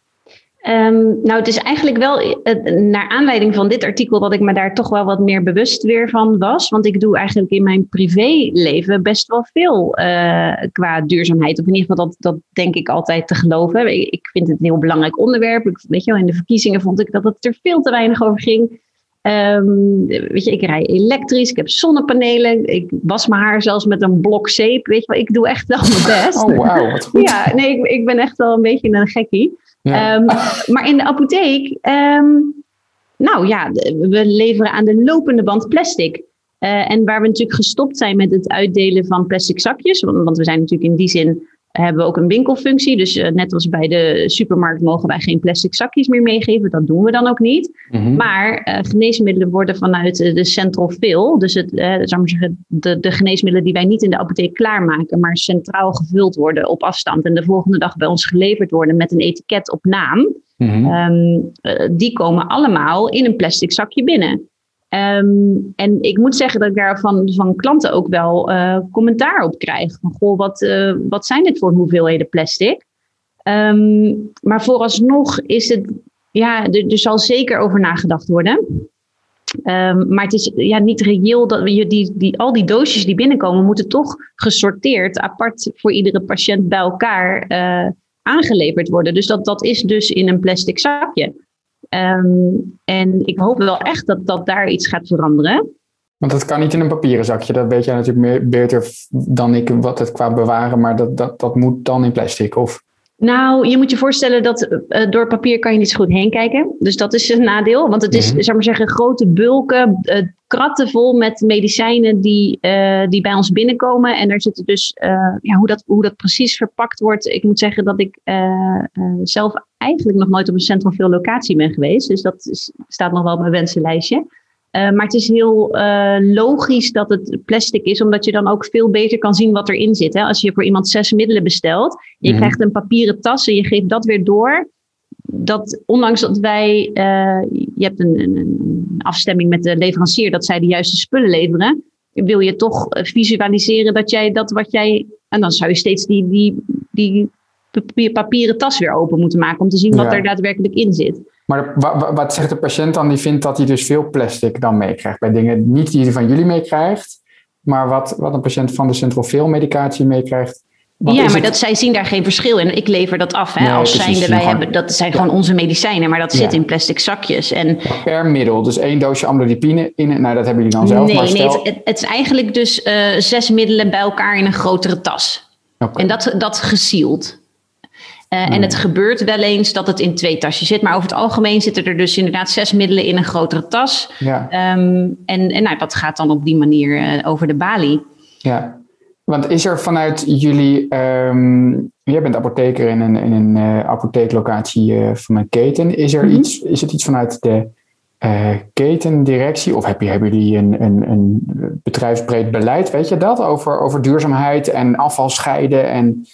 Speaker 4: Um, nou, het is eigenlijk wel uh, naar aanleiding van dit artikel dat ik me daar toch wel wat meer bewust weer van was. Want ik doe eigenlijk in mijn privéleven best wel veel uh, qua duurzaamheid. Of in ieder geval, dat, dat denk ik altijd te geloven. Ik, ik vind het een heel belangrijk onderwerp. Ik, weet je wel, in de verkiezingen vond ik dat het er veel te weinig over ging. Um, weet je, ik rij elektrisch, ik heb zonnepanelen, ik was mijn haar zelfs met een blok zeep. Weet je wel, ik doe echt wel mijn best.
Speaker 3: Oh, wauw, wat goed.
Speaker 4: Ja, nee, ik, ik ben echt wel een beetje een gekkie. Um, maar in de apotheek, um, nou ja, we leveren aan de lopende band plastic. Uh, en waar we natuurlijk gestopt zijn met het uitdelen van plastic zakjes, want we zijn natuurlijk in die zin hebben we ook een winkelfunctie. Dus uh, net als bij de supermarkt mogen wij geen plastic zakjes meer meegeven. Dat doen we dan ook niet. Mm-hmm. Maar uh, geneesmiddelen worden vanuit de central fill, dus het, zou maar zeggen, de, de geneesmiddelen die wij niet in de apotheek klaarmaken, maar centraal gevuld worden op afstand en de volgende dag bij ons geleverd worden met een etiket op naam. Mm-hmm. Um, die komen allemaal in een plastic zakje binnen. Um, en ik moet zeggen dat ik daar van, van klanten ook wel uh, commentaar op krijg. Goh, wat, uh, wat zijn dit voor hoeveelheden plastic? Um, maar vooralsnog is het, ja, er, zal zeker over nagedacht worden. Um, maar het is ja, niet reëel dat je die, die, al die doosjes die binnenkomen, moeten toch gesorteerd, apart voor iedere patiënt bij elkaar uh, aangeleverd worden. Dus dat, dat is dus in een plastic zakje. Um, en ik hoop wel echt dat, dat daar iets gaat veranderen.
Speaker 3: Want dat kan niet in een papieren zakje. Dat weet jij natuurlijk meer, beter dan ik wat het qua bewaren. Maar dat, dat, dat moet dan in plastic. Of
Speaker 4: nou, je moet je voorstellen dat uh, door papier kan je niet zo goed heen kijken. Dus dat is een nadeel. Want het is, mm zou maar zeggen, grote bulken, uh, kratten vol met medicijnen die, uh, die bij ons binnenkomen. En er zitten dus, ja, hoe, dat, hoe dat precies verpakt wordt. Ik moet zeggen dat ik zelf eigenlijk nog nooit op een centrum veel locatie ben geweest. Dus dat is, staat nog wel op mijn wensenlijstje. Uh, maar het is heel uh, logisch dat het plastic is, omdat je dan ook veel beter kan zien wat erin zit. Hè? Als je voor iemand zes middelen bestelt, je mm krijgt een papieren tas en je geeft dat weer door. Dat ondanks dat wij, uh, je hebt een, een, een, afstemming met de leverancier dat zij de juiste spullen leveren, wil je toch visualiseren dat jij dat wat jij. En dan zou je steeds die, die, die papieren tas weer open moeten maken om te zien wat er daadwerkelijk in zit.
Speaker 3: Maar wat zegt de patiënt dan? Die vindt dat hij dus veel plastic dan meekrijgt. Bij dingen niet die hij van jullie meekrijgt, maar wat, wat een patiënt van de central veel medicatie meekrijgt.
Speaker 4: ja, maar dat, zij zien daar geen verschil in. Ik lever dat af. Hè, als zijnde, wij hebben, dat zijn gewoon onze medicijnen, maar dat zit in plastic zakjes. En,
Speaker 3: per middel, dus één doosje amlodipine in. Nou, dat hebben jullie dan zelf.
Speaker 4: Nee,
Speaker 3: maar
Speaker 4: stel... nee het, het, is eigenlijk dus uh, zes middelen bij elkaar in een grotere tas. Okay. En dat, dat gesield. Uh, En het gebeurt wel eens dat het in twee tasjes zit. Maar over het algemeen zitten er dus inderdaad zes middelen in een grotere tas. Ja. Um, en en nou, dat gaat dan op die manier uh, over de balie.
Speaker 3: Ja, want is er vanuit jullie... Um, jij bent apotheker in een, in een uh, apotheeklocatie van een keten. Is, er mm -hmm. iets, is het iets vanuit de ketendirectie? Of heb je, hebben jullie een, een, een bedrijfsbreed beleid, weet je dat? Over, over duurzaamheid en afval scheiden en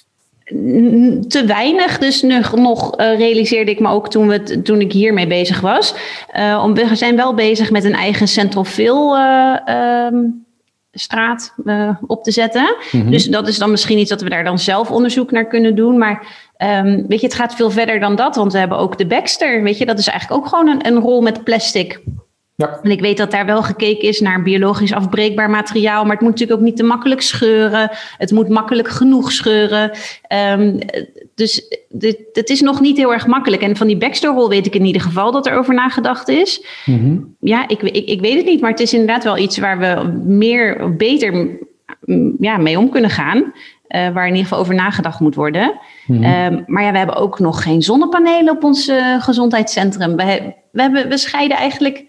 Speaker 4: te weinig. Dus nog, nog uh, realiseerde ik me ook toen, we, toen ik hiermee bezig was. Uh, om, we zijn wel bezig met een eigen central fill uh, um, straat uh, op te zetten.
Speaker 3: Mhm.
Speaker 4: Dus dat is dan misschien iets dat we daar dan zelf onderzoek naar kunnen doen. Maar um, weet je, het gaat veel verder dan dat. Want we hebben ook de Baxter. Weet je, dat is eigenlijk ook gewoon een, een rol met plastic.
Speaker 3: Ja.
Speaker 4: En ik weet dat daar wel gekeken is naar biologisch afbreekbaar materiaal. Maar het moet natuurlijk ook niet te makkelijk scheuren. Het moet makkelijk genoeg scheuren. Um, dus dit, het is nog niet heel erg makkelijk. En van die Baxter-rol weet ik in ieder geval dat er over nagedacht is.
Speaker 3: Mhm.
Speaker 4: Ja, ik, ik, ik weet het niet. Maar het is inderdaad wel iets waar we meer, beter mm, ja, mee om kunnen gaan. Uh, waar in ieder geval over nagedacht moet worden.
Speaker 3: Mhm.
Speaker 4: Um, maar ja, we hebben ook nog geen zonnepanelen op ons uh, gezondheidscentrum. We, we, hebben, we scheiden eigenlijk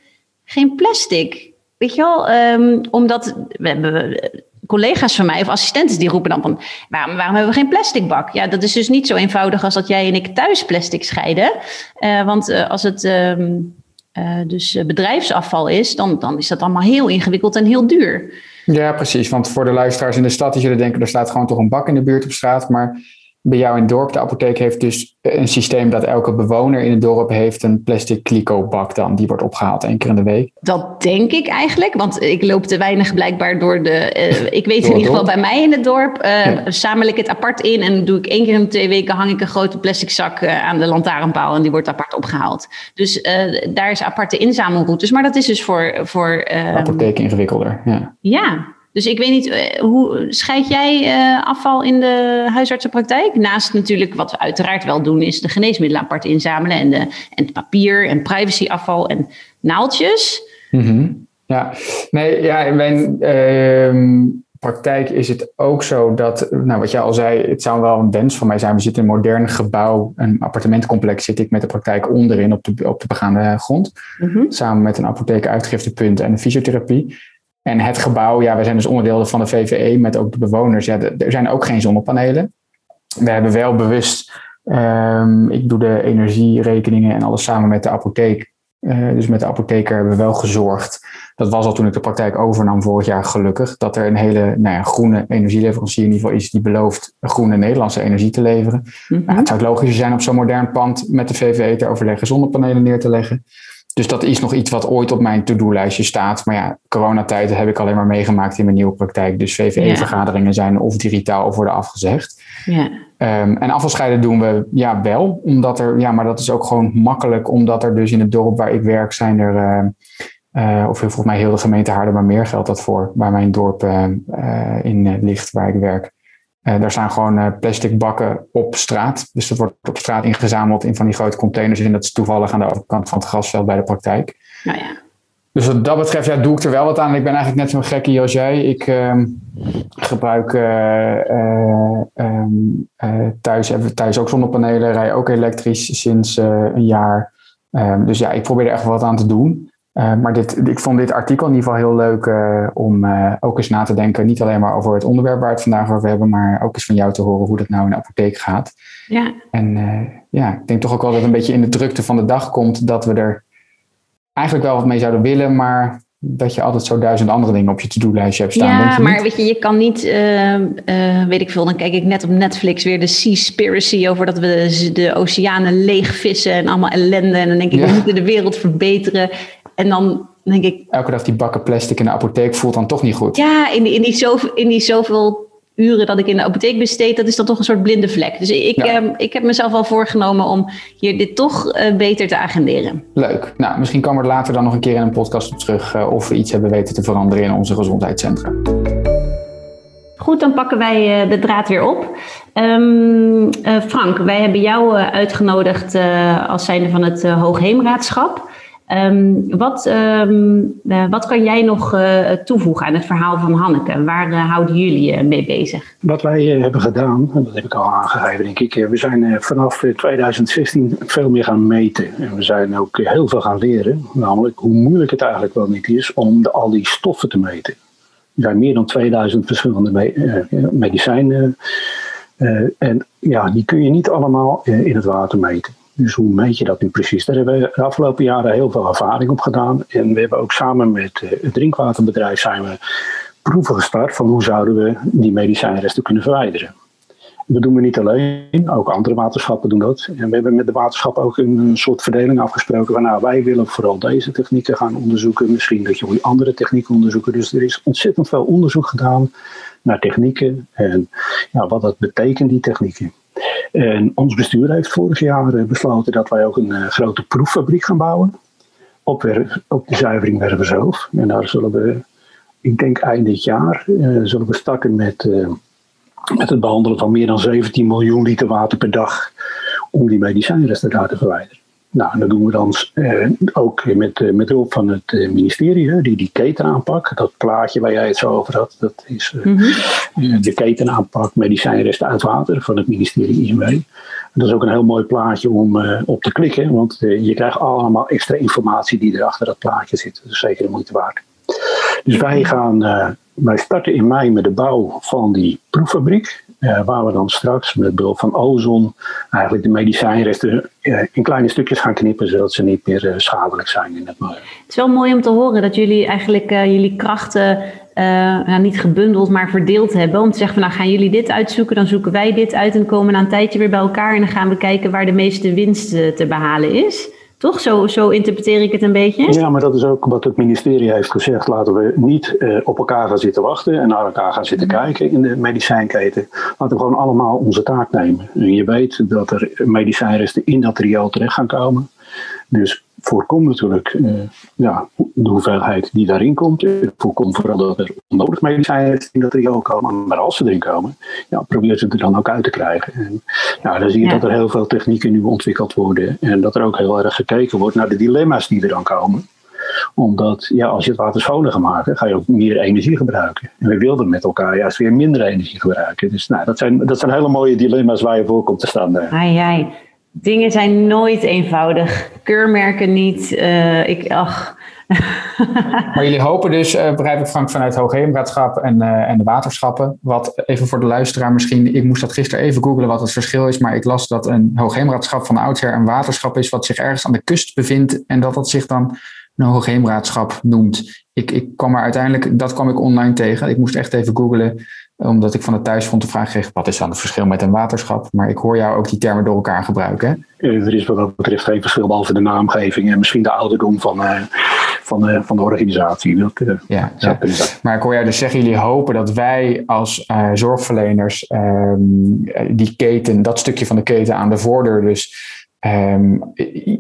Speaker 4: geen plastic. Weet je wel, um, omdat we hebben collega's van mij of assistenten die roepen dan van waarom, waarom hebben we geen plastic bak? Ja, dat is dus niet zo eenvoudig als dat jij en ik thuis plastic scheiden. Uh, want uh, als het um, uh, dus bedrijfsafval is, dan, dan is dat allemaal heel ingewikkeld en heel duur.
Speaker 3: Ja, precies. Want voor de luisteraars in de stad, die zullen denken, er staat gewoon toch een bak in de buurt op straat. Maar bij jou in het dorp, de apotheek heeft dus een systeem dat elke bewoner in het dorp heeft een plastic kliko-bak dan. Die wordt opgehaald één keer in de week.
Speaker 4: Dat denk ik eigenlijk, want ik loop te weinig blijkbaar door de... Uh, ik weet in ieder geval bij mij in het dorp, uh, ja. zamel ik het apart in en doe ik één keer in de twee weken hang ik een grote plastic zak uh, aan de lantaarnpaal en die wordt apart opgehaald. Dus daar is aparte inzamelroutes, maar dat is dus voor... voor
Speaker 3: apotheek ingewikkelder, ja.
Speaker 4: Ja, dus ik weet niet, uh, hoe scheid jij uh, afval in de huisartsenpraktijk? Naast natuurlijk wat we uiteraard wel doen, is de geneesmiddelen apart inzamelen en, de, en het papier en privacyafval en naaldjes.
Speaker 3: Mm -hmm. Ja, nee, ja, in mijn uh, praktijk is het ook zo dat, nou wat jij al zei, het zou wel een wens van mij zijn. We zitten in een modern gebouw, een appartementcomplex, zit ik met de praktijk onderin op de, op de begaande grond.
Speaker 4: Mhm.
Speaker 3: Mm -hmm. Samen met een apotheek uitgiftepunt en een fysiotherapie. En het gebouw, ja, we zijn dus onderdeel van de VVE met ook de bewoners. Ja, er zijn ook geen zonnepanelen. We hebben wel bewust, um, ik doe de energierekeningen en alles samen met de apotheek. Uh, dus met de apotheker hebben we wel gezorgd. Dat was al toen ik de praktijk overnam vorig jaar gelukkig. Dat er een hele nou ja, groene energieleverancier in ieder geval is die belooft groene Nederlandse energie te leveren.
Speaker 4: Mhm.
Speaker 3: Mm -hmm. nou, het zou logischer zijn op zo'n modern pand met de VVE te overleggen zonnepanelen neer te leggen. Dus dat is nog iets wat ooit op mijn to-do-lijstje staat. Maar ja, coronatijden heb ik alleen maar meegemaakt in mijn nieuwe praktijk. Dus VVE-vergaderingen ja. zijn of digitaal of worden afgezegd.
Speaker 4: Ja.
Speaker 3: Um, en afvalscheiden doen we ja wel, omdat er, ja, maar dat is ook gewoon makkelijk, omdat er dus in het dorp waar ik werk zijn er, uh, uh, of volgens mij heel de gemeente Haarlemmermeer geldt dat voor, waar mijn dorp uh, in ligt, waar ik werk. Uh, daar staan gewoon uh, plastic bakken op straat. Dus dat wordt op straat ingezameld in van die grote containers. En dat is toevallig aan de overkant van het grasveld bij de praktijk.
Speaker 4: Nou ja.
Speaker 3: Dus wat dat betreft ja, doe ik er wel wat aan. Ik ben eigenlijk net zo'n gekkie als jij. Ik uh, gebruik um, thuis, hebben we thuis ook zonnepanelen. Rij ook elektrisch sinds een jaar. Um, dus ja, ik probeer er echt wat aan te doen. Uh, maar dit, ik vond dit artikel in ieder geval heel leuk uh, om uh, ook eens na te denken. Niet alleen maar over het onderwerp waar we het vandaag over hebben, maar ook eens van jou te horen hoe dat nou in de apotheek gaat.
Speaker 4: Ja.
Speaker 3: En ja, ik denk toch ook wel dat het een beetje in de drukte van de dag komt dat we er eigenlijk wel wat mee zouden willen, maar dat je altijd zo duizend andere dingen op je to-do-lijstje hebt staan.
Speaker 4: Ja, maar weet je, je kan niet, weet ik veel, dan kijk ik net op Netflix weer de Seaspiracy over dat we de, de oceanen leegvissen en allemaal ellende. En dan denk ik, ja. we moeten de wereld verbeteren. En dan denk ik...
Speaker 3: Elke dag die bakken plastic in de apotheek voelt dan toch niet goed.
Speaker 4: Ja, in die, in die, zoveel, in die zoveel uren dat ik in de apotheek besteed, dat is dan toch een soort blinde vlek. Dus ik, ja. eh, ik heb mezelf al voorgenomen om hier dit toch uh, beter te agenderen.
Speaker 3: Leuk. Nou, misschien komen we er later dan nog een keer in een podcast op terug uh, of we iets hebben weten te veranderen in onze gezondheidscentra.
Speaker 4: Goed, dan pakken wij de draad weer op. Um, Frank, wij hebben jou uitgenodigd als zijnde van het Hoogheemraadschap. Um, wat, um, uh, wat kan jij nog uh, toevoegen aan het verhaal van Hanneke? Waar uh, houden jullie je mee bezig?
Speaker 1: Wat wij hebben gedaan, en dat heb ik al aangegeven denk ik, we zijn vanaf 2016 veel meer gaan meten. En we zijn ook heel veel gaan leren, namelijk hoe moeilijk het eigenlijk wel niet is om al die stoffen te meten. Er zijn meer dan 2000 verschillende me medicijnen en ja, die kun je niet allemaal in het water meten. Dus hoe meet je dat nu precies? Daar hebben we de afgelopen jaren heel veel ervaring op gedaan. En we hebben ook samen met het drinkwaterbedrijf zijn we proeven gestart van hoe zouden we die medicijnresten kunnen verwijderen. dat doen we niet alleen, ook andere waterschappen doen dat. En we hebben met de waterschap ook een, soort verdeling afgesproken van nou, wij willen vooral deze technieken gaan onderzoeken. Misschien dat jullie andere technieken onderzoeken. Dus er is ontzettend veel onderzoek gedaan naar technieken en ja, wat dat betekent, die technieken. En ons bestuur heeft vorig jaar eh, besloten dat wij ook een uh, grote proeffabriek gaan bouwen. Op, op de zuivering Wervershoofd. En daar zullen we, ik denk eind dit jaar, uh, zullen we starten met met het behandelen van meer dan 17 miljoen liter water per dag om die medicijnresten daar te verwijderen. Nou, dat doen we dan eh, ook met, eh, met hulp van het eh, ministerie, die die ketenaanpak, dat plaatje waar jij het zo over had, dat is mm de ketenaanpak medicijnresten uit water van het ministerie INW. Dat is ook een heel mooi plaatje om op te klikken, want je krijgt allemaal extra informatie die er achter dat plaatje zit. Dat is zeker de moeite waard. Dus wij gaan wij starten in mei met de bouw van die proeffabriek. Uh, waar we dan straks met behulp van ozon eigenlijk de medicijnresten uh, in kleine stukjes gaan knippen, zodat ze niet meer uh, schadelijk zijn in het milieu.
Speaker 4: Het is wel mooi om te horen dat jullie eigenlijk jullie krachten nou, niet gebundeld, maar verdeeld hebben. Om te zeggen van nou gaan jullie dit uitzoeken, dan zoeken wij dit uit en komen na een tijdje weer bij elkaar en dan gaan we kijken waar de meeste winst te behalen is. Toch? Zo, zo interpreteer ik het een beetje.
Speaker 1: Ja, maar dat is ook wat het ministerie heeft gezegd. Laten we niet uh, op elkaar gaan zitten wachten en naar elkaar gaan zitten kijken in de medicijnketen. Laten we gewoon allemaal onze taak nemen. En je weet dat er medicijnresten in dat riool terecht gaan komen. Dus voorkom natuurlijk uh, ja, de hoeveelheid die daarin komt. Voorkom vooral dat er onnodig medicijnen in dat riool komen. Maar als ze erin komen, ja, probeer ze er dan ook uit te krijgen. En, nou, dan zie je ja. dat er heel veel technieken nu ontwikkeld worden. En dat er ook heel erg gekeken wordt naar de dilemma's die er dan komen omdat ja, als je het water schoner gaat maken, ga je ook meer energie gebruiken. En we wilden met elkaar juist weer minder energie gebruiken. Dus nou, dat, zijn, dat zijn hele mooie dilemma's waar je voor komt te staan.
Speaker 4: Ai, ai. Dingen zijn nooit eenvoudig. Keurmerken niet. Uh, ik, ach.
Speaker 3: maar jullie hopen dus, uh, begrijp ik Frank, vanuit Hoogheemraadschap en, uh, en de waterschappen. Wat even voor de luisteraar misschien, ik moest dat gisteren even googlen wat het verschil is. Maar ik las dat een Hoogheemraadschap van oudsher een waterschap is wat zich ergens aan de kust bevindt. En dat dat zich dan een Hoogheemraadschap noemt. Ik, ik kwam er uiteindelijk, dat kwam ik online tegen. Ik moest echt even googlen omdat ik van het thuisfront de vraag kreeg, wat is dan het verschil met een waterschap? Maar ik hoor jou ook die termen door elkaar gebruiken.
Speaker 1: Er is wat dat betreft geen verschil, behalve de naamgeving en misschien de ouderdom van, uh, van, uh, van de organisatie. Dat, uh,
Speaker 3: ja, ja. Maar ik hoor jou dus zeggen, jullie hopen dat wij als zorgverleners ehm, die keten, dat stukje van de keten aan de voordeur dus um,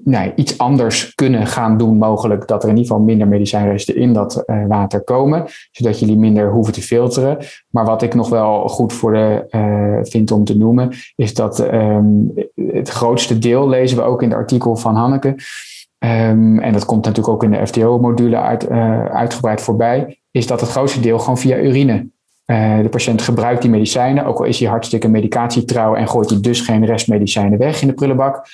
Speaker 3: nou, iets anders kunnen gaan doen, mogelijk dat er in ieder geval minder medicijnresten in dat uh, water komen, zodat jullie minder hoeven te filteren. Maar wat ik nog wel goed voor de, uh, vind om te noemen, is dat um, het grootste deel, lezen we ook in het artikel van Hanneke, um, en dat komt natuurlijk ook in de FTO-module uit, uh, uitgebreid voorbij, is dat het grootste deel gewoon via urine de patiënt gebruikt die medicijnen, ook al is hij hartstikke medicatietrouw en gooit hij dus geen restmedicijnen weg in de prullenbak.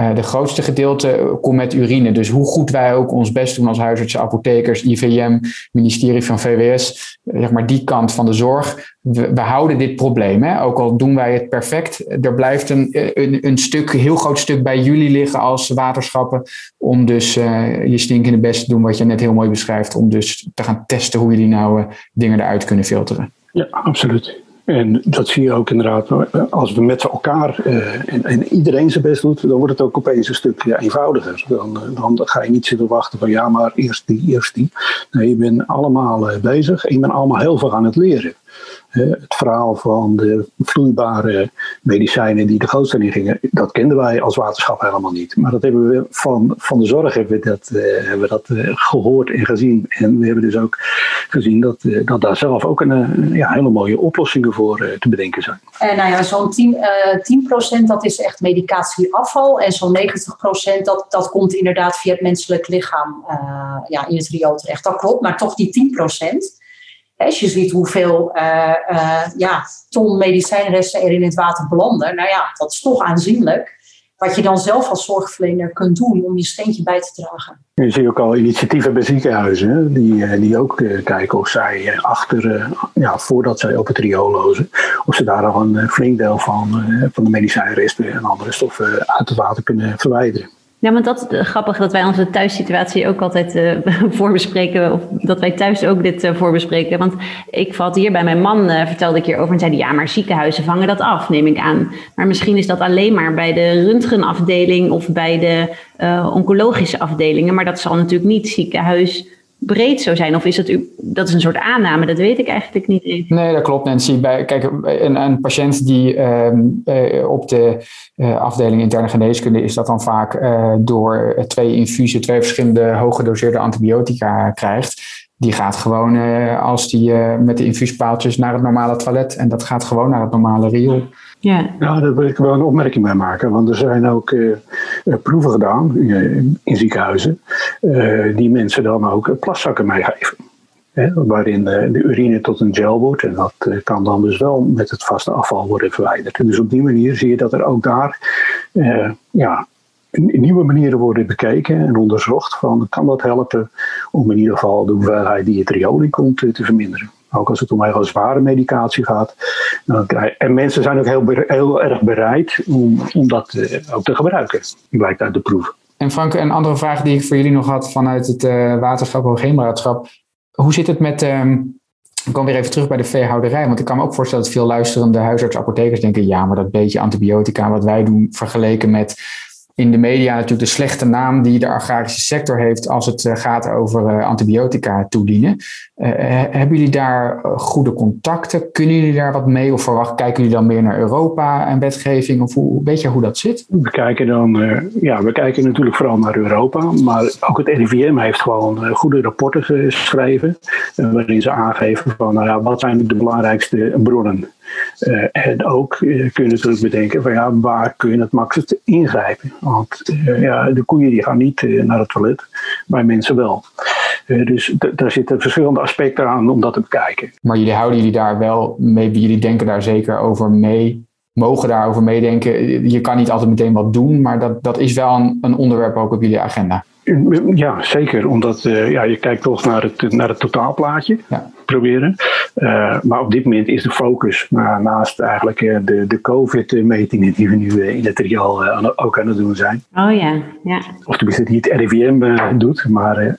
Speaker 3: Uh, de grootste gedeelte komt met urine. Dus hoe goed wij ook ons best doen als huisartsen, apothekers, IVM, ministerie van VWS, zeg maar die kant van de zorg. We, houden dit probleem. Hè? Ook al doen wij het perfect, er blijft een, een, een stuk, een heel groot stuk bij jullie liggen als waterschappen. Om dus uh, je stinkende best te doen, wat je net heel mooi beschrijft. Om dus te gaan testen hoe jullie nou dingen eruit kunnen filteren.
Speaker 1: Ja, absoluut. En dat zie je ook inderdaad, als we met elkaar uh, en, en, iedereen zijn best doet, dan wordt het ook opeens een stuk ja, eenvoudiger. Dan, dan, ga je niet zitten wachten van ja, maar eerst die, eerst die. Nee, je bent allemaal uh, bezig en je bent allemaal heel veel aan het leren het verhaal van de vloeibare medicijnen die de grootste gingen, dat kenden wij als waterschap helemaal niet. Maar dat hebben we van, van de zorg hebben we dat, uh, hebben we dat uh, gehoord en gezien. En we hebben dus ook gezien dat, dat daar zelf ook een ja, hele mooie oplossingen voor te bedenken zijn.
Speaker 5: En nou ja, zo'n 10, 10% dat is echt medicatieafval. En zo'n 90% dat, dat komt inderdaad via het menselijk lichaam ja, in het riool terecht. Dat klopt, maar toch die 10%. Als je ziet hoeveel uh, uh, ja, ton medicijnresten er in het water belanden, nou ja, dat is toch aanzienlijk. Wat je dan zelf als zorgverlener kunt doen om je steentje bij te dragen.
Speaker 1: Je ziet ook al initiatieven bij ziekenhuizen die, eh, die ook kijken of zij achter, ja, voordat zij op het riool lozen, of ze daar al een flink deel van, van de medicijnresten en andere stoffen uit het water kunnen verwijderen.
Speaker 4: Ja, want dat is grappig dat wij onze thuissituatie ook altijd uh, voorbespreken. Of dat wij thuis ook dit uh, voorbespreken. Want ik had hier bij mijn man, vertelde ik hierover. En zei ja, maar ziekenhuizen vangen dat af, neem ik aan. Maar misschien is dat alleen maar bij de röntgenafdeling of bij de oncologische afdelingen. Maar dat zal natuurlijk niet ziekenhuis breed zou zijn? Of is dat, dat is een soort aanname? Dat weet ik eigenlijk niet even.
Speaker 3: Nee, dat klopt Nancy. Bij, kijk, een, een patiënt die ehm, eh, op de uh, afdeling interne geneeskunde is dat dan vaak uh, door twee infusen, twee verschillende hooggedoseerde antibiotica krijgt. Die gaat gewoon als die met de infuuspaaltjes naar het normale toilet. En dat gaat gewoon naar het normale riool.
Speaker 1: Ja. daar wil ik wel een opmerking bij maken. Want er zijn ook uh, proeven gedaan in, in ziekenhuizen. Die mensen dan ook plaszakken meegeven. Hè, waarin de, de urine tot een gel wordt. En dat kan dan dus wel met het vaste afval worden verwijderd. En dus op die manier zie je dat er ook daar ja, nieuwe manieren worden bekeken en onderzocht. Van, kan dat helpen om in ieder geval de hoeveelheid die het riool in komt te verminderen. Ook als het om heel zware medicatie gaat. En mensen zijn ook heel, heel erg bereid om, dat eh, ook te gebruiken, blijkt uit de proef.
Speaker 3: En Frank, een andere vraag die ik voor jullie nog had vanuit het uh, waterschap. Hoe zit het met, um, ik kom weer even terug bij de veehouderij, want ik kan me ook voorstellen dat veel luisterende huisarts-apothekers denken, ja, maar dat beetje antibiotica wat wij doen vergeleken met in de media natuurlijk de slechte naam die de agrarische sector heeft als het eh, gaat over eh, antibiotica toedienen. Uh, hebben jullie daar goede contacten? Kunnen jullie daar wat mee? Of verwacht, kijken jullie dan meer naar Europa en wetgeving? Of hoe, weet je hoe dat zit?
Speaker 1: We kijken dan, ja, we kijken natuurlijk vooral naar Europa. Maar ook het RIVM heeft gewoon goede rapporten geschreven. waarin ze aangeven van, nou ja, wat zijn de belangrijkste bronnen uh, en ook uh, kun je natuurlijk bedenken van ja, waar kun je het makkelijkst ingrijpen? Want uh, ja, de koeien die gaan niet naar het toilet, maar mensen wel. dus daar zitten verschillende aspecten aan om dat te bekijken.
Speaker 3: Maar jullie houden jullie daar wel mee, jullie denken daar zeker over mee, mogen daarover meedenken. Je kan niet altijd meteen wat doen, maar dat, dat is wel een, een onderwerp ook op jullie agenda.
Speaker 1: Ja, zeker. Omdat ja, je kijkt toch naar het, naar het totaalplaatje. Ja. Proberen. Uh, maar op dit moment is de focus uh, naast eigenlijk uh, de, de COVID-metingen die we nu in het RIAL ook aan het doen zijn.
Speaker 4: Oh ja, ja.
Speaker 1: Of tenminste die het RIVM doet, maar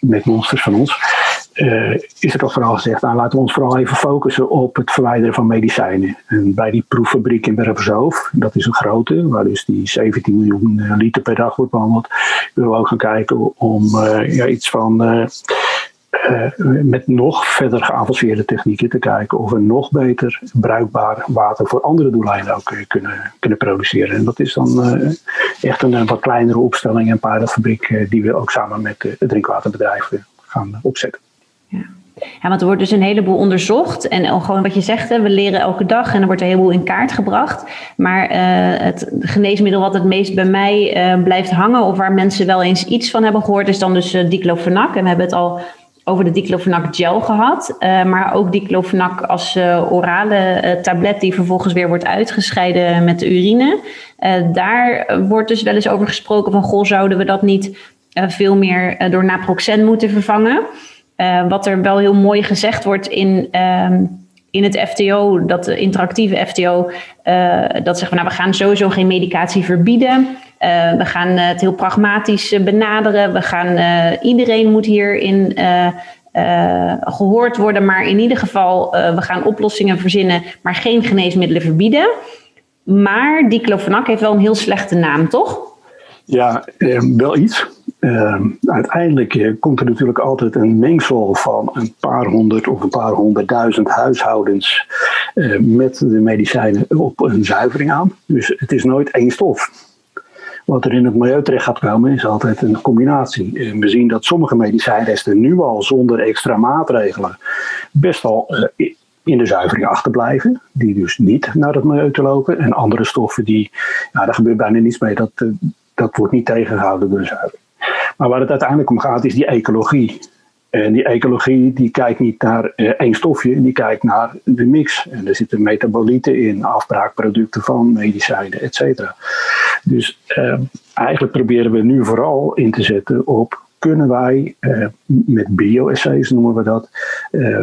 Speaker 1: met monsters van ons. Is er toch vooral gezegd, nou, laten we ons vooral even focussen op het verwijderen van medicijnen. En bij die proeffabriek in Bergenzoof, dat is een grote, waar dus die 17 miljoen liter per dag wordt behandeld, willen we ook gaan kijken om ja, iets van met nog verder geavanceerde technieken te kijken of we nog beter bruikbaar water voor andere doeleinden ook kunnen, kunnen produceren. En dat is dan echt een, een, wat kleinere opstelling en pilotfabriek die we ook samen met het drinkwaterbedrijf gaan opzetten.
Speaker 4: Ja. Want er wordt dus een heleboel onderzocht. En gewoon wat je zegt, hè, we leren elke dag en er wordt een heleboel in kaart gebracht. Maar uh, het geneesmiddel wat het meest bij mij uh, blijft hangen, of waar mensen wel eens iets van hebben gehoord, is dan dus uh, diclofenac. En we hebben het al over de diclofenac gel gehad. Maar ook diclofenac als orale tablet die vervolgens weer wordt uitgescheiden met de urine. daar wordt dus wel eens over gesproken van... goh, zouden we dat niet veel meer door naproxen moeten vervangen? Wat er wel heel mooi gezegd wordt in... Ehm, in het FTO, dat de interactieve FTO, dat zeggen we, nou, we gaan sowieso geen medicatie verbieden. Uh, we gaan het heel pragmatisch eh, benaderen. We gaan, uh, iedereen moet hierin uh, gehoord worden. Maar in ieder geval, we gaan oplossingen verzinnen, maar geen geneesmiddelen verbieden. Maar diclofenac heeft wel een heel slechte naam, toch?
Speaker 1: Ja, eh, wel iets. Uh, uiteindelijk komt er natuurlijk altijd een mengsel van een paar honderd of een paar honderdduizend huishoudens uh, met de medicijnen op een zuivering aan. Dus het is nooit één stof. Wat er in het milieu terecht gaat komen is altijd een combinatie. We zien dat sommige medicijnresten nu al zonder extra maatregelen best wel uh, in de zuivering achterblijven. Die dus niet naar het milieu te lopen. En andere stoffen die, ja, daar gebeurt bijna niets mee. Dat, dat wordt niet tegengehouden door de zuivering. Maar waar het uiteindelijk om gaat is die ecologie. En die ecologie die kijkt niet naar uh, één stofje, die kijkt naar de mix. En er zitten metabolieten in, afbraakproducten van medicijnen, et cetera. Dus uh, eigenlijk proberen we nu vooral in te zetten op kunnen wij uh, met bioessays noemen we dat,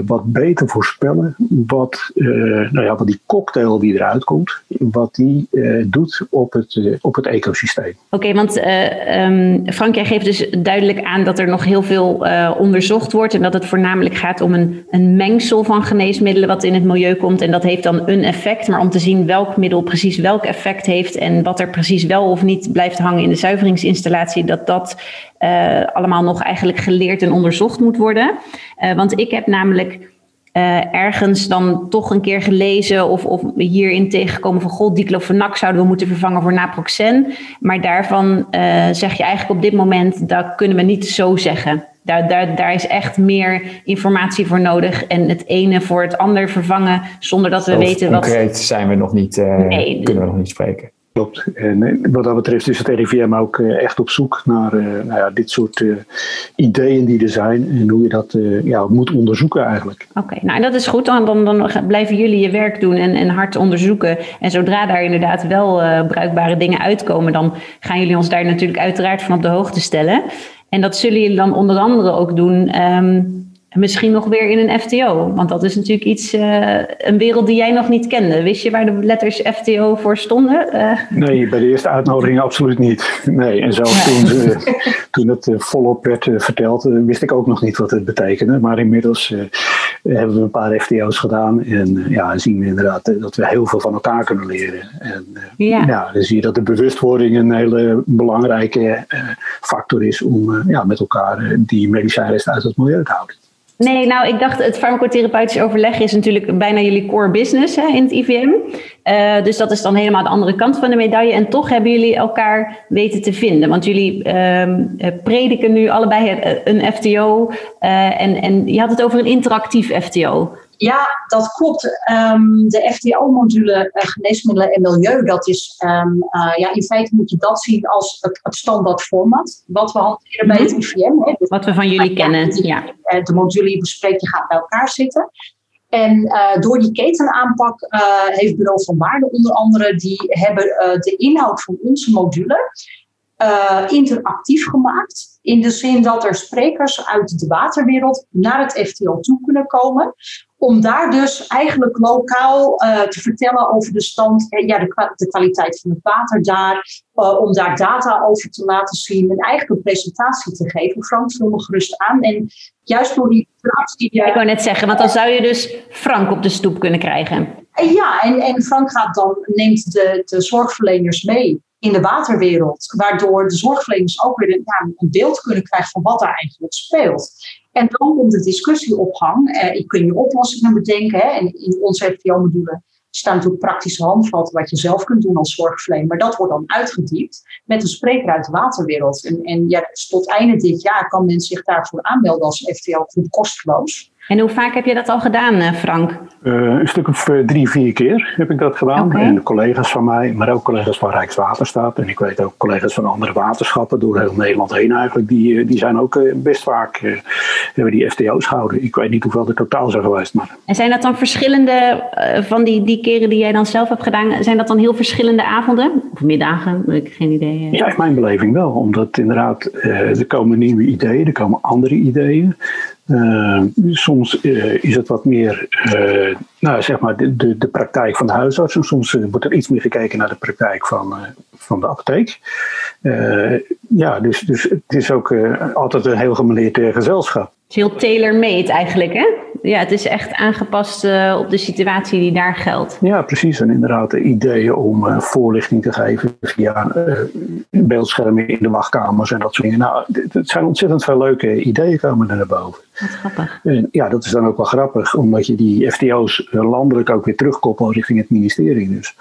Speaker 1: wat beter voorspellen wat, nou ja, wat die cocktail die eruit komt, wat die doet op het, op het ecosysteem.
Speaker 4: Oké, want um, Frank, jij geeft dus duidelijk aan dat er nog heel veel onderzocht wordt en dat het voornamelijk gaat om een, een mengsel van geneesmiddelen wat in het milieu komt en dat heeft dan een effect, maar om te zien welk middel precies welk effect heeft en wat er precies wel of niet blijft hangen in de zuiveringsinstallatie, dat dat uh, allemaal nog eigenlijk geleerd en onderzocht moet worden. Uh, want ik heb namelijk uh, ergens dan toch een keer gelezen of, of hierin tegengekomen van god, diclofenac zouden we moeten vervangen voor naproxen. Maar daarvan zeg je eigenlijk op dit moment, dat kunnen we niet zo zeggen. Daar, daar, daar is echt meer informatie voor nodig. En het ene voor het ander vervangen zonder dat we weten
Speaker 3: wat. Concreet zijn we nog niet, nee, kunnen we nog niet spreken.
Speaker 1: En eh, wat dat betreft is het RIVM ook eh, echt op zoek naar uh, nou ja, dit soort ideeën die er zijn en hoe je dat ja, moet onderzoeken eigenlijk.
Speaker 4: Oké, okay, nou dat is goed. Dan, dan, blijven jullie je werk doen en, en hard onderzoeken. En zodra daar inderdaad wel bruikbare dingen uitkomen, dan gaan jullie ons daar natuurlijk uiteraard van op de hoogte stellen. En dat zullen jullie dan onder andere ook doen. Um, misschien nog weer in een FTO. Want dat is natuurlijk iets, uh, een wereld die jij nog niet kende. Wist je waar de letters FTO voor stonden? Uh...
Speaker 1: Nee, bij de eerste uitnodiging absoluut niet. Nee, en zelfs toen, uh, toen het volop werd verteld, wist ik ook nog niet wat het betekende. Maar inmiddels hebben we een paar FTO's gedaan en ja, zien we inderdaad dat we heel veel van elkaar kunnen leren. En ja. ja. dan zie je dat de bewustwording een hele belangrijke factor is om ja, met elkaar die medicijnresten uit het milieu te houden.
Speaker 4: Nee, nou, ik dacht, het farmacotherapeutisch overleg is natuurlijk bijna jullie core business hè, in het IVM. Eh, dus dat is dan helemaal de andere kant van de medaille. En toch hebben jullie elkaar weten te vinden. Want jullie uh, prediken nu allebei een FTO. En, en je had het over een interactief FTO.
Speaker 5: Ja, dat klopt. Um, de FTO-module uh, geneesmiddelen en milieu, dat is, um, uh, ja, in feite moet je dat zien als het, het standaard format. Wat we hanteren bij het IVM.
Speaker 4: Mhm. Hè. wat we van jullie kennen. Ja.
Speaker 5: De, de module die je bespreekt, je gaat bij elkaar zitten. En uh, door die ketenaanpak heeft Bureau van Waarde onder andere, die hebben de inhoud van onze module interactief gemaakt. In de zin dat er sprekers uit de waterwereld naar het FTO toe kunnen komen om daar dus eigenlijk lokaal uh, te vertellen over de stand, ja, de, de, kwaliteit van het water daar, uh, om daar data over te laten zien en eigenlijk een presentatie te geven. Frank vul me gerust aan. En juist door die.
Speaker 4: Die, Ik wou net zeggen, want dan zou je dus Frank op de stoep kunnen krijgen.
Speaker 5: Ja, en, en Frank gaat dan, neemt de, de zorgverleners mee in de waterwereld, waardoor de zorgverleners ook weer een, een beeld kunnen krijgen van wat daar eigenlijk speelt. En dan komt de discussie op gang. Eh, je kun je oplossingen bedenken. Hè? En in onze FTO-module staan natuurlijk praktische handvatten wat je zelf kunt doen als zorgverlener. Maar dat wordt dan uitgediept met een spreker uit de waterwereld. En, en ja, tot einde dit jaar kan men zich daarvoor aanmelden als FTO-groep kosteloos.
Speaker 4: En hoe vaak heb je dat al gedaan, eh, Frank?
Speaker 1: Uh, een stuk of uh, drie, vier keer heb ik dat gedaan. Okay. En collega's van mij, maar ook collega's van Rijkswaterstaat. En ik weet ook collega's van andere waterschappen door heel Nederland heen eigenlijk. Die, die zijn ook best vaak, hebben die FTO's gehouden. Ik weet niet hoeveel er totaal zijn geweest. Maar...
Speaker 4: En zijn dat dan verschillende, van die, die keren die jij dan zelf hebt gedaan, zijn dat dan heel verschillende avonden? Of middagen? Ik heb geen idee.
Speaker 1: Ja, in mijn beleving wel. Omdat inderdaad, er komen nieuwe ideeën, er komen andere ideeën. Uh, soms uh, is het wat meer uh, nou, zeg maar de, de, praktijk van de huisarts. En soms wordt er iets meer gekeken naar de praktijk van, van de apotheek. ja, dus, dus het is ook altijd een heel gemeleerd gezelschap.
Speaker 4: Het is heel tailor-made eigenlijk, hè? Ja, het is echt aangepast op de situatie die daar geldt.
Speaker 1: Ja, precies. En inderdaad ideeën om voorlichting te geven via beeldschermen in de wachtkamers en dat soort dingen. Nou, het zijn ontzettend veel leuke ideeën komen er naar boven.
Speaker 4: Wat grappig.
Speaker 1: En ja, dat is dan ook wel grappig, omdat je die FTO's landelijk ook weer terugkoppelt richting het ministerie. Dus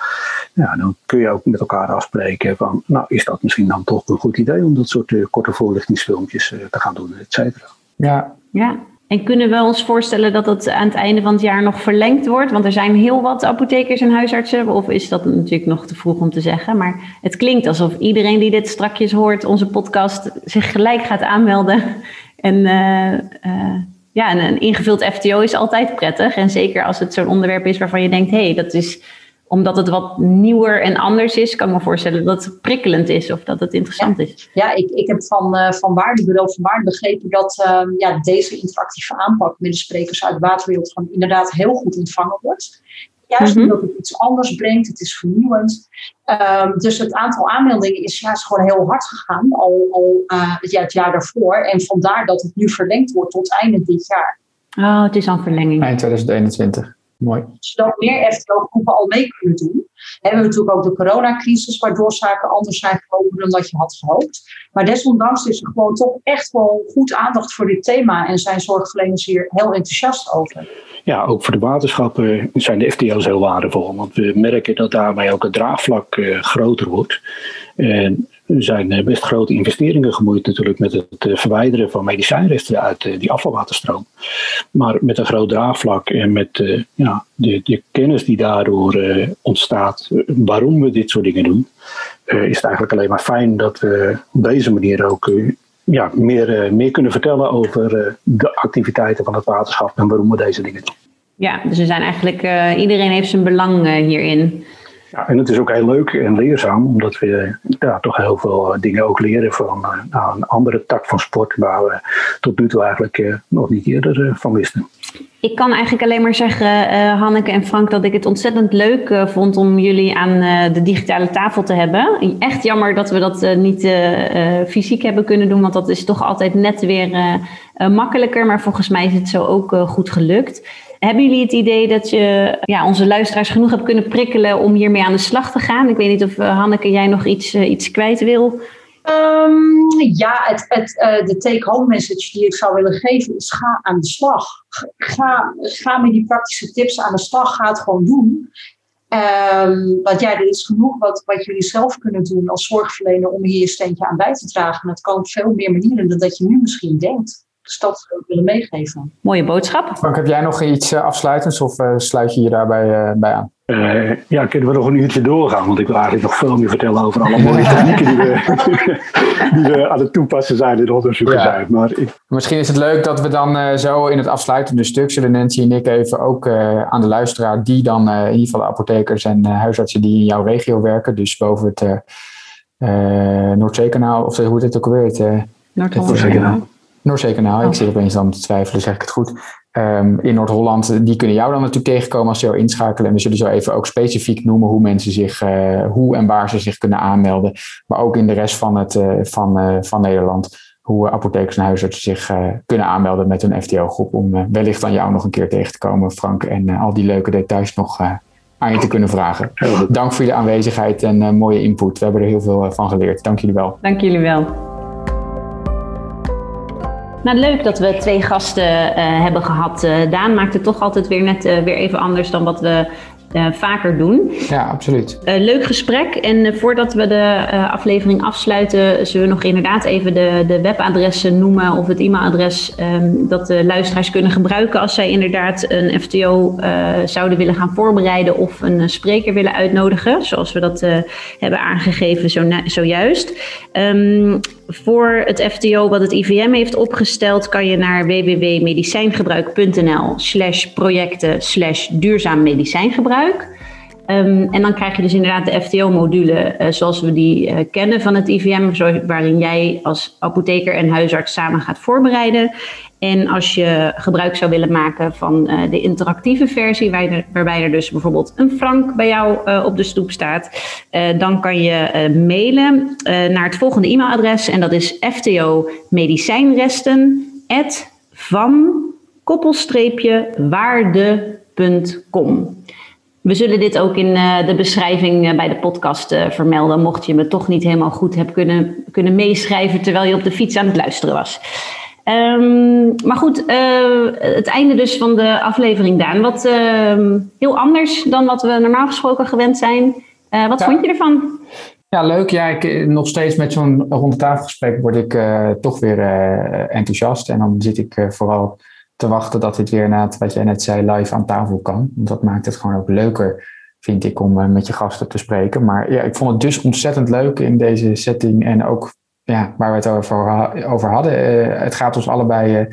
Speaker 1: ja, dan kun je ook met elkaar afspreken van, nou, is dat misschien dan toch een goed idee om dat soort uh, korte voorlichtingsfilmpjes uh, te gaan doen, et cetera.
Speaker 4: Ja. Ja, en kunnen we ons voorstellen dat het aan het einde van het jaar nog verlengd wordt? Want er zijn heel wat apothekers en huisartsen. Of is dat natuurlijk nog te vroeg om te zeggen? Maar het klinkt alsof iedereen die dit strakjes hoort, onze podcast, zich gelijk gaat aanmelden en uh, ja, een, een ingevuld FTO is altijd prettig. En zeker als het zo'n onderwerp is waarvan je denkt, hé, hey, dat is omdat het wat nieuwer en anders is, kan ik me voorstellen dat het prikkelend is of dat het interessant is.
Speaker 5: Ja, ik, ik heb van, uh, van Waardebureau van Waarde begrepen dat uh, ja, deze interactieve aanpak met de sprekers uit de waterwereld van inderdaad heel goed ontvangen wordt. Juist mm -hmm. omdat het iets anders brengt, het is vernieuwend. Um, dus het aantal aanmeldingen is juist gewoon heel hard gegaan, al, al uh, het, jaar, het jaar daarvoor. En vandaar dat het nu verlengd wordt tot einde dit jaar.
Speaker 4: Oh, het is een verlenging.
Speaker 3: Eind 2021. Mooi.
Speaker 5: Zodat meer FTO-groepen al mee kunnen doen. We hebben natuurlijk ook de coronacrisis, waardoor zaken anders zijn gelopen dan dat je had gehoopt. Maar desondanks is er gewoon toch echt wel goed aandacht voor dit thema en zijn zorgverleners hier heel enthousiast over.
Speaker 1: Ja, ook voor de waterschappen zijn de FTO's heel waardevol, want we merken dat daarmee ook het draagvlak uh, groter wordt. En er zijn best grote investeringen gemoeid natuurlijk met het verwijderen van medicijnresten uit die afvalwaterstroom. Maar met een groot draagvlak en met ja, de, de, kennis die daardoor uh, ontstaat waarom we dit soort dingen doen, uh, is het eigenlijk alleen maar fijn dat we op deze manier ook uh, ja, meer, meer kunnen vertellen over de activiteiten van het waterschap en waarom we deze dingen doen.
Speaker 4: Ja, dus we zijn eigenlijk, iedereen heeft zijn belang hierin.
Speaker 1: Ja, en het is ook heel leuk en leerzaam, omdat we ja, toch heel veel dingen ook leren van nou, een andere tak van sport waar we tot nu toe eigenlijk nog niet eerder van wisten.
Speaker 4: Ik kan eigenlijk alleen maar zeggen, uh, Hanneke en Frank, dat ik het ontzettend leuk vond om jullie aan de digitale tafel te hebben. Echt jammer dat we dat niet fysiek hebben kunnen doen, want dat is toch altijd net weer makkelijker. Maar volgens mij is het zo ook goed gelukt. Hebben jullie het idee dat je ja, onze luisteraars genoeg hebt kunnen prikkelen om hiermee aan de slag te gaan? Ik weet niet of Hanneke, jij nog iets, iets kwijt wil.
Speaker 5: Um, ja, het, het, uh, de take-home message die ik zou willen geven is ga aan de slag. Ga, ga met die praktische tips aan de slag. Ga het gewoon doen. Um, want ja, er is genoeg wat, wat jullie zelf kunnen doen als zorgverlener om hier je steentje aan bij te dragen. En dat kan op veel meer manieren dan dat je nu misschien denkt. Dus dat zou ik willen meegeven.
Speaker 4: Mooie boodschap.
Speaker 3: Frank, heb jij nog iets afsluitends of uh, sluit je je daarbij uh, bij aan?
Speaker 1: Uh, ja, kunnen we nog een uurtje doorgaan? Want ik wil eigenlijk nog veel meer vertellen over alle mooie technieken die we, die we aan het toepassen zijn en het onderzoeken ja. zijn. Maar ik...
Speaker 3: Misschien is het leuk dat we dan uh, zo in het afsluitende stuk zullen Nancy en ik even ook uh, aan de luisteraar, die dan in ieder geval de apothekers en huisartsen die in jouw regio werken, dus boven het Noordzeekanaal, of hoe heet het ook alweer? Het
Speaker 4: Noordzeekanaal.
Speaker 3: Noordzeekanaal, ik zit opeens dan te twijfelen, zeg ik het goed. Um, in Noord-Holland, die kunnen jou dan natuurlijk tegenkomen als ze jou inschakelen. En we zullen zo even ook specifiek noemen hoe mensen zich, uh, hoe en waar ze zich kunnen aanmelden. Maar ook in de rest van, het, uh, van, uh, van Nederland, hoe apothekers en huisartsen zich kunnen aanmelden met een FTO-groep. Om wellicht aan jou nog een keer tegen te komen, Frank. En al die leuke details nog aan je te kunnen vragen. Dank voor jullie aanwezigheid en mooie input. We hebben er heel veel van geleerd. Dank jullie wel.
Speaker 4: Dank jullie wel. Nou, leuk dat we twee gasten uh, hebben gehad. Uh, Daan maakt het toch altijd weer net uh, weer even anders dan wat we vaker doen.
Speaker 3: Ja, absoluut.
Speaker 4: leuk gesprek. En voordat we de aflevering afsluiten, zullen we nog inderdaad even de, de webadressen noemen of het e-mailadres um, dat de luisteraars kunnen gebruiken als zij inderdaad een FTO zouden willen gaan voorbereiden of een spreker willen uitnodigen, zoals we dat hebben aangegeven zo zojuist. Um, voor het FTO wat het IVM heeft opgesteld, kan je naar www.medicijngebruik.nl slash projecten slash duurzaam medicijngebruik. Um, en dan krijg je dus inderdaad de FTO-module uh, zoals we die uh, kennen van het IVM, waarin jij als apotheker en huisarts samen gaat voorbereiden. En als je gebruik zou willen maken van uh, de interactieve versie, waar er, waarbij er dus bijvoorbeeld een frank bij jou op de stoep staat, dan kan je mailen naar het volgende e-mailadres en dat is fto medicijnresten van. We zullen dit ook in de beschrijving bij de podcast vermelden, mocht je me toch niet helemaal goed hebben kunnen, kunnen meeschrijven terwijl je op de fiets aan het luisteren was. Um, maar goed, uh, het einde dus van de aflevering, Daan. Wat uh, heel anders dan wat we normaal gesproken gewend zijn. Uh, wat ja. vond je ervan?
Speaker 3: Ja, leuk. Ja, ik, nog steeds met zo'n rondetafelgesprek word ik toch weer enthousiast. En dan zit ik vooral te wachten dat dit weer na het, wat jij net zei, live aan tafel kan. Dat maakt het gewoon ook leuker, vind ik, om met je gasten te spreken. Maar ja, ik vond het dus ontzettend leuk in deze setting. En ook ja, waar we het over, over hadden. Uh, het gaat ons allebei uh,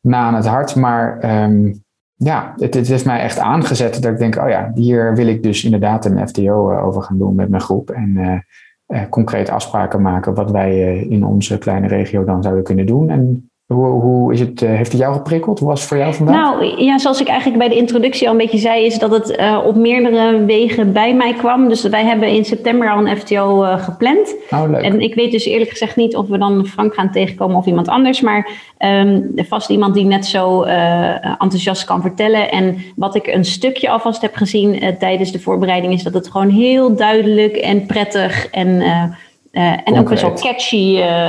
Speaker 3: na aan het hart. Maar um, ja, het, het heeft mij echt aangezet dat ik denk, oh ja, hier wil ik dus inderdaad een FTO over gaan doen met mijn groep. En concreet afspraken maken wat wij in onze kleine regio dan zouden kunnen doen. En hoe, hoe is het, eh, heeft het jou geprikkeld? Hoe was het voor jou vandaag?
Speaker 4: Nou ja, zoals ik eigenlijk bij de introductie al een beetje zei, is dat het uh, op meerdere wegen bij mij kwam. Dus wij hebben in september al een FTO uh, eh, gepland.
Speaker 3: Oh, leuk.
Speaker 4: En ik weet dus eerlijk gezegd niet of we dan Frank gaan tegenkomen of iemand anders. Maar um, vast iemand die net zo enthousiast kan vertellen. En wat ik een stukje alvast heb gezien tijdens de voorbereiding, is dat het gewoon heel duidelijk en prettig en uh, en ook best wel catchy uh,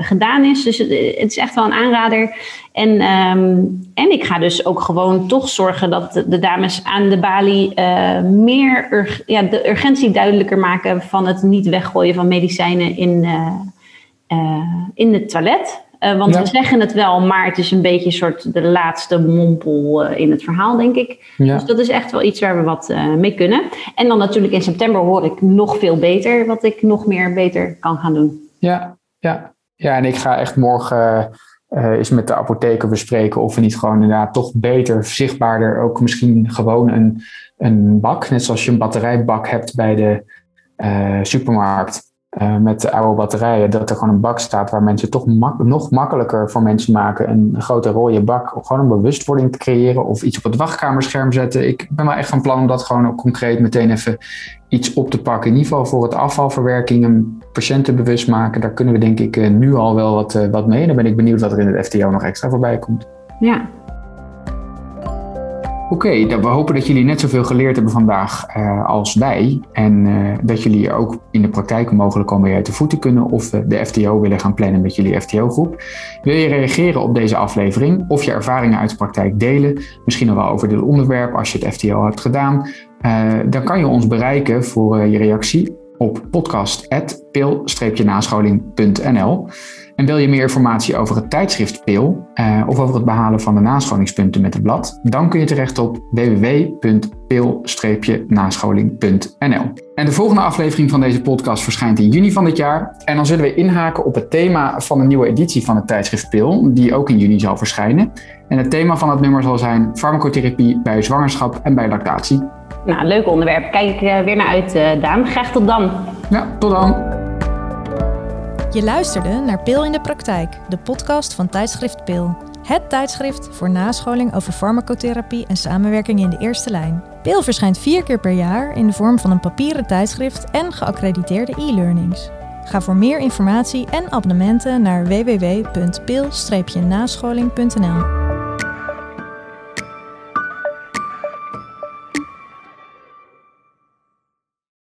Speaker 4: gedaan is. Dus het, het, is echt wel een aanrader. En, um, en ik ga dus ook gewoon toch zorgen dat de, de dames aan de balie meer ja, de urgentie duidelijker maken van het niet weggooien van medicijnen in, in het toilet. Uh, want we zeggen het wel, maar het is een beetje een soort de laatste mompel uh, in het verhaal, denk ik. Ja. Dus dat is echt wel iets waar we wat uh, mee kunnen. En dan natuurlijk in september hoor ik nog veel beter wat ik nog meer beter kan gaan doen.
Speaker 3: Ja, ja. ja en ik ga echt morgen eens met de apotheker bespreken of we niet gewoon inderdaad toch beter, zichtbaarder, ook misschien gewoon een, een bak, net zoals je een batterijbak hebt bij de supermarkt uh, met de oude batterijen, dat er gewoon een bak staat waar mensen toch nog makkelijker voor mensen maken. Een grote rode bak, gewoon een bewustwording te creëren of iets op het wachtkamerscherm zetten. Ik ben wel echt van plan om dat gewoon ook concreet meteen even iets op te pakken. In ieder geval voor het afvalverwerking en patiënten bewust maken. Daar kunnen we denk ik eh, nu al wel wat, uh, wat mee. Dan ben ik benieuwd wat er in het FTO nog extra voorbij komt.
Speaker 4: Ja,
Speaker 3: Oké, we hopen dat jullie net zoveel geleerd hebben vandaag uh, als wij. En uh, dat jullie ook in de praktijk mogelijk al mee uit de voeten kunnen of we de FTO willen gaan plannen met jullie FTO-groep. Wil je reageren op deze aflevering of je ervaringen uit de praktijk delen, misschien nog wel over dit onderwerp als je het FTO hebt gedaan, uh, dan kan je ons bereiken voor je reactie op podcast.pil-nascholing.nl. En wil je meer informatie over het tijdschrift PIL uh, of over het behalen van de nascholingspunten met het blad, dan kun je terecht op www.pil-nascholing.nl. En de volgende aflevering van deze podcast verschijnt in juni van dit jaar. En dan zullen we inhaken op het thema van een nieuwe editie van het tijdschrift PIL, die ook in juni zal verschijnen. En het thema van het nummer zal zijn farmacotherapie bij zwangerschap en bij lactatie.
Speaker 4: Nou, leuk onderwerp. Kijk ik uh, weer naar uit, uh, Daan. Graag tot dan.
Speaker 3: Ja, tot dan.
Speaker 2: Je luisterde naar Pil in de Praktijk, de podcast van tijdschrift Pil. Het tijdschrift voor nascholing over farmacotherapie en samenwerking in de eerste lijn. Pil verschijnt vier keer per jaar in de vorm van een papieren tijdschrift en geaccrediteerde e-learnings. Ga voor meer informatie en abonnementen naar www.pil-nascholing.nl.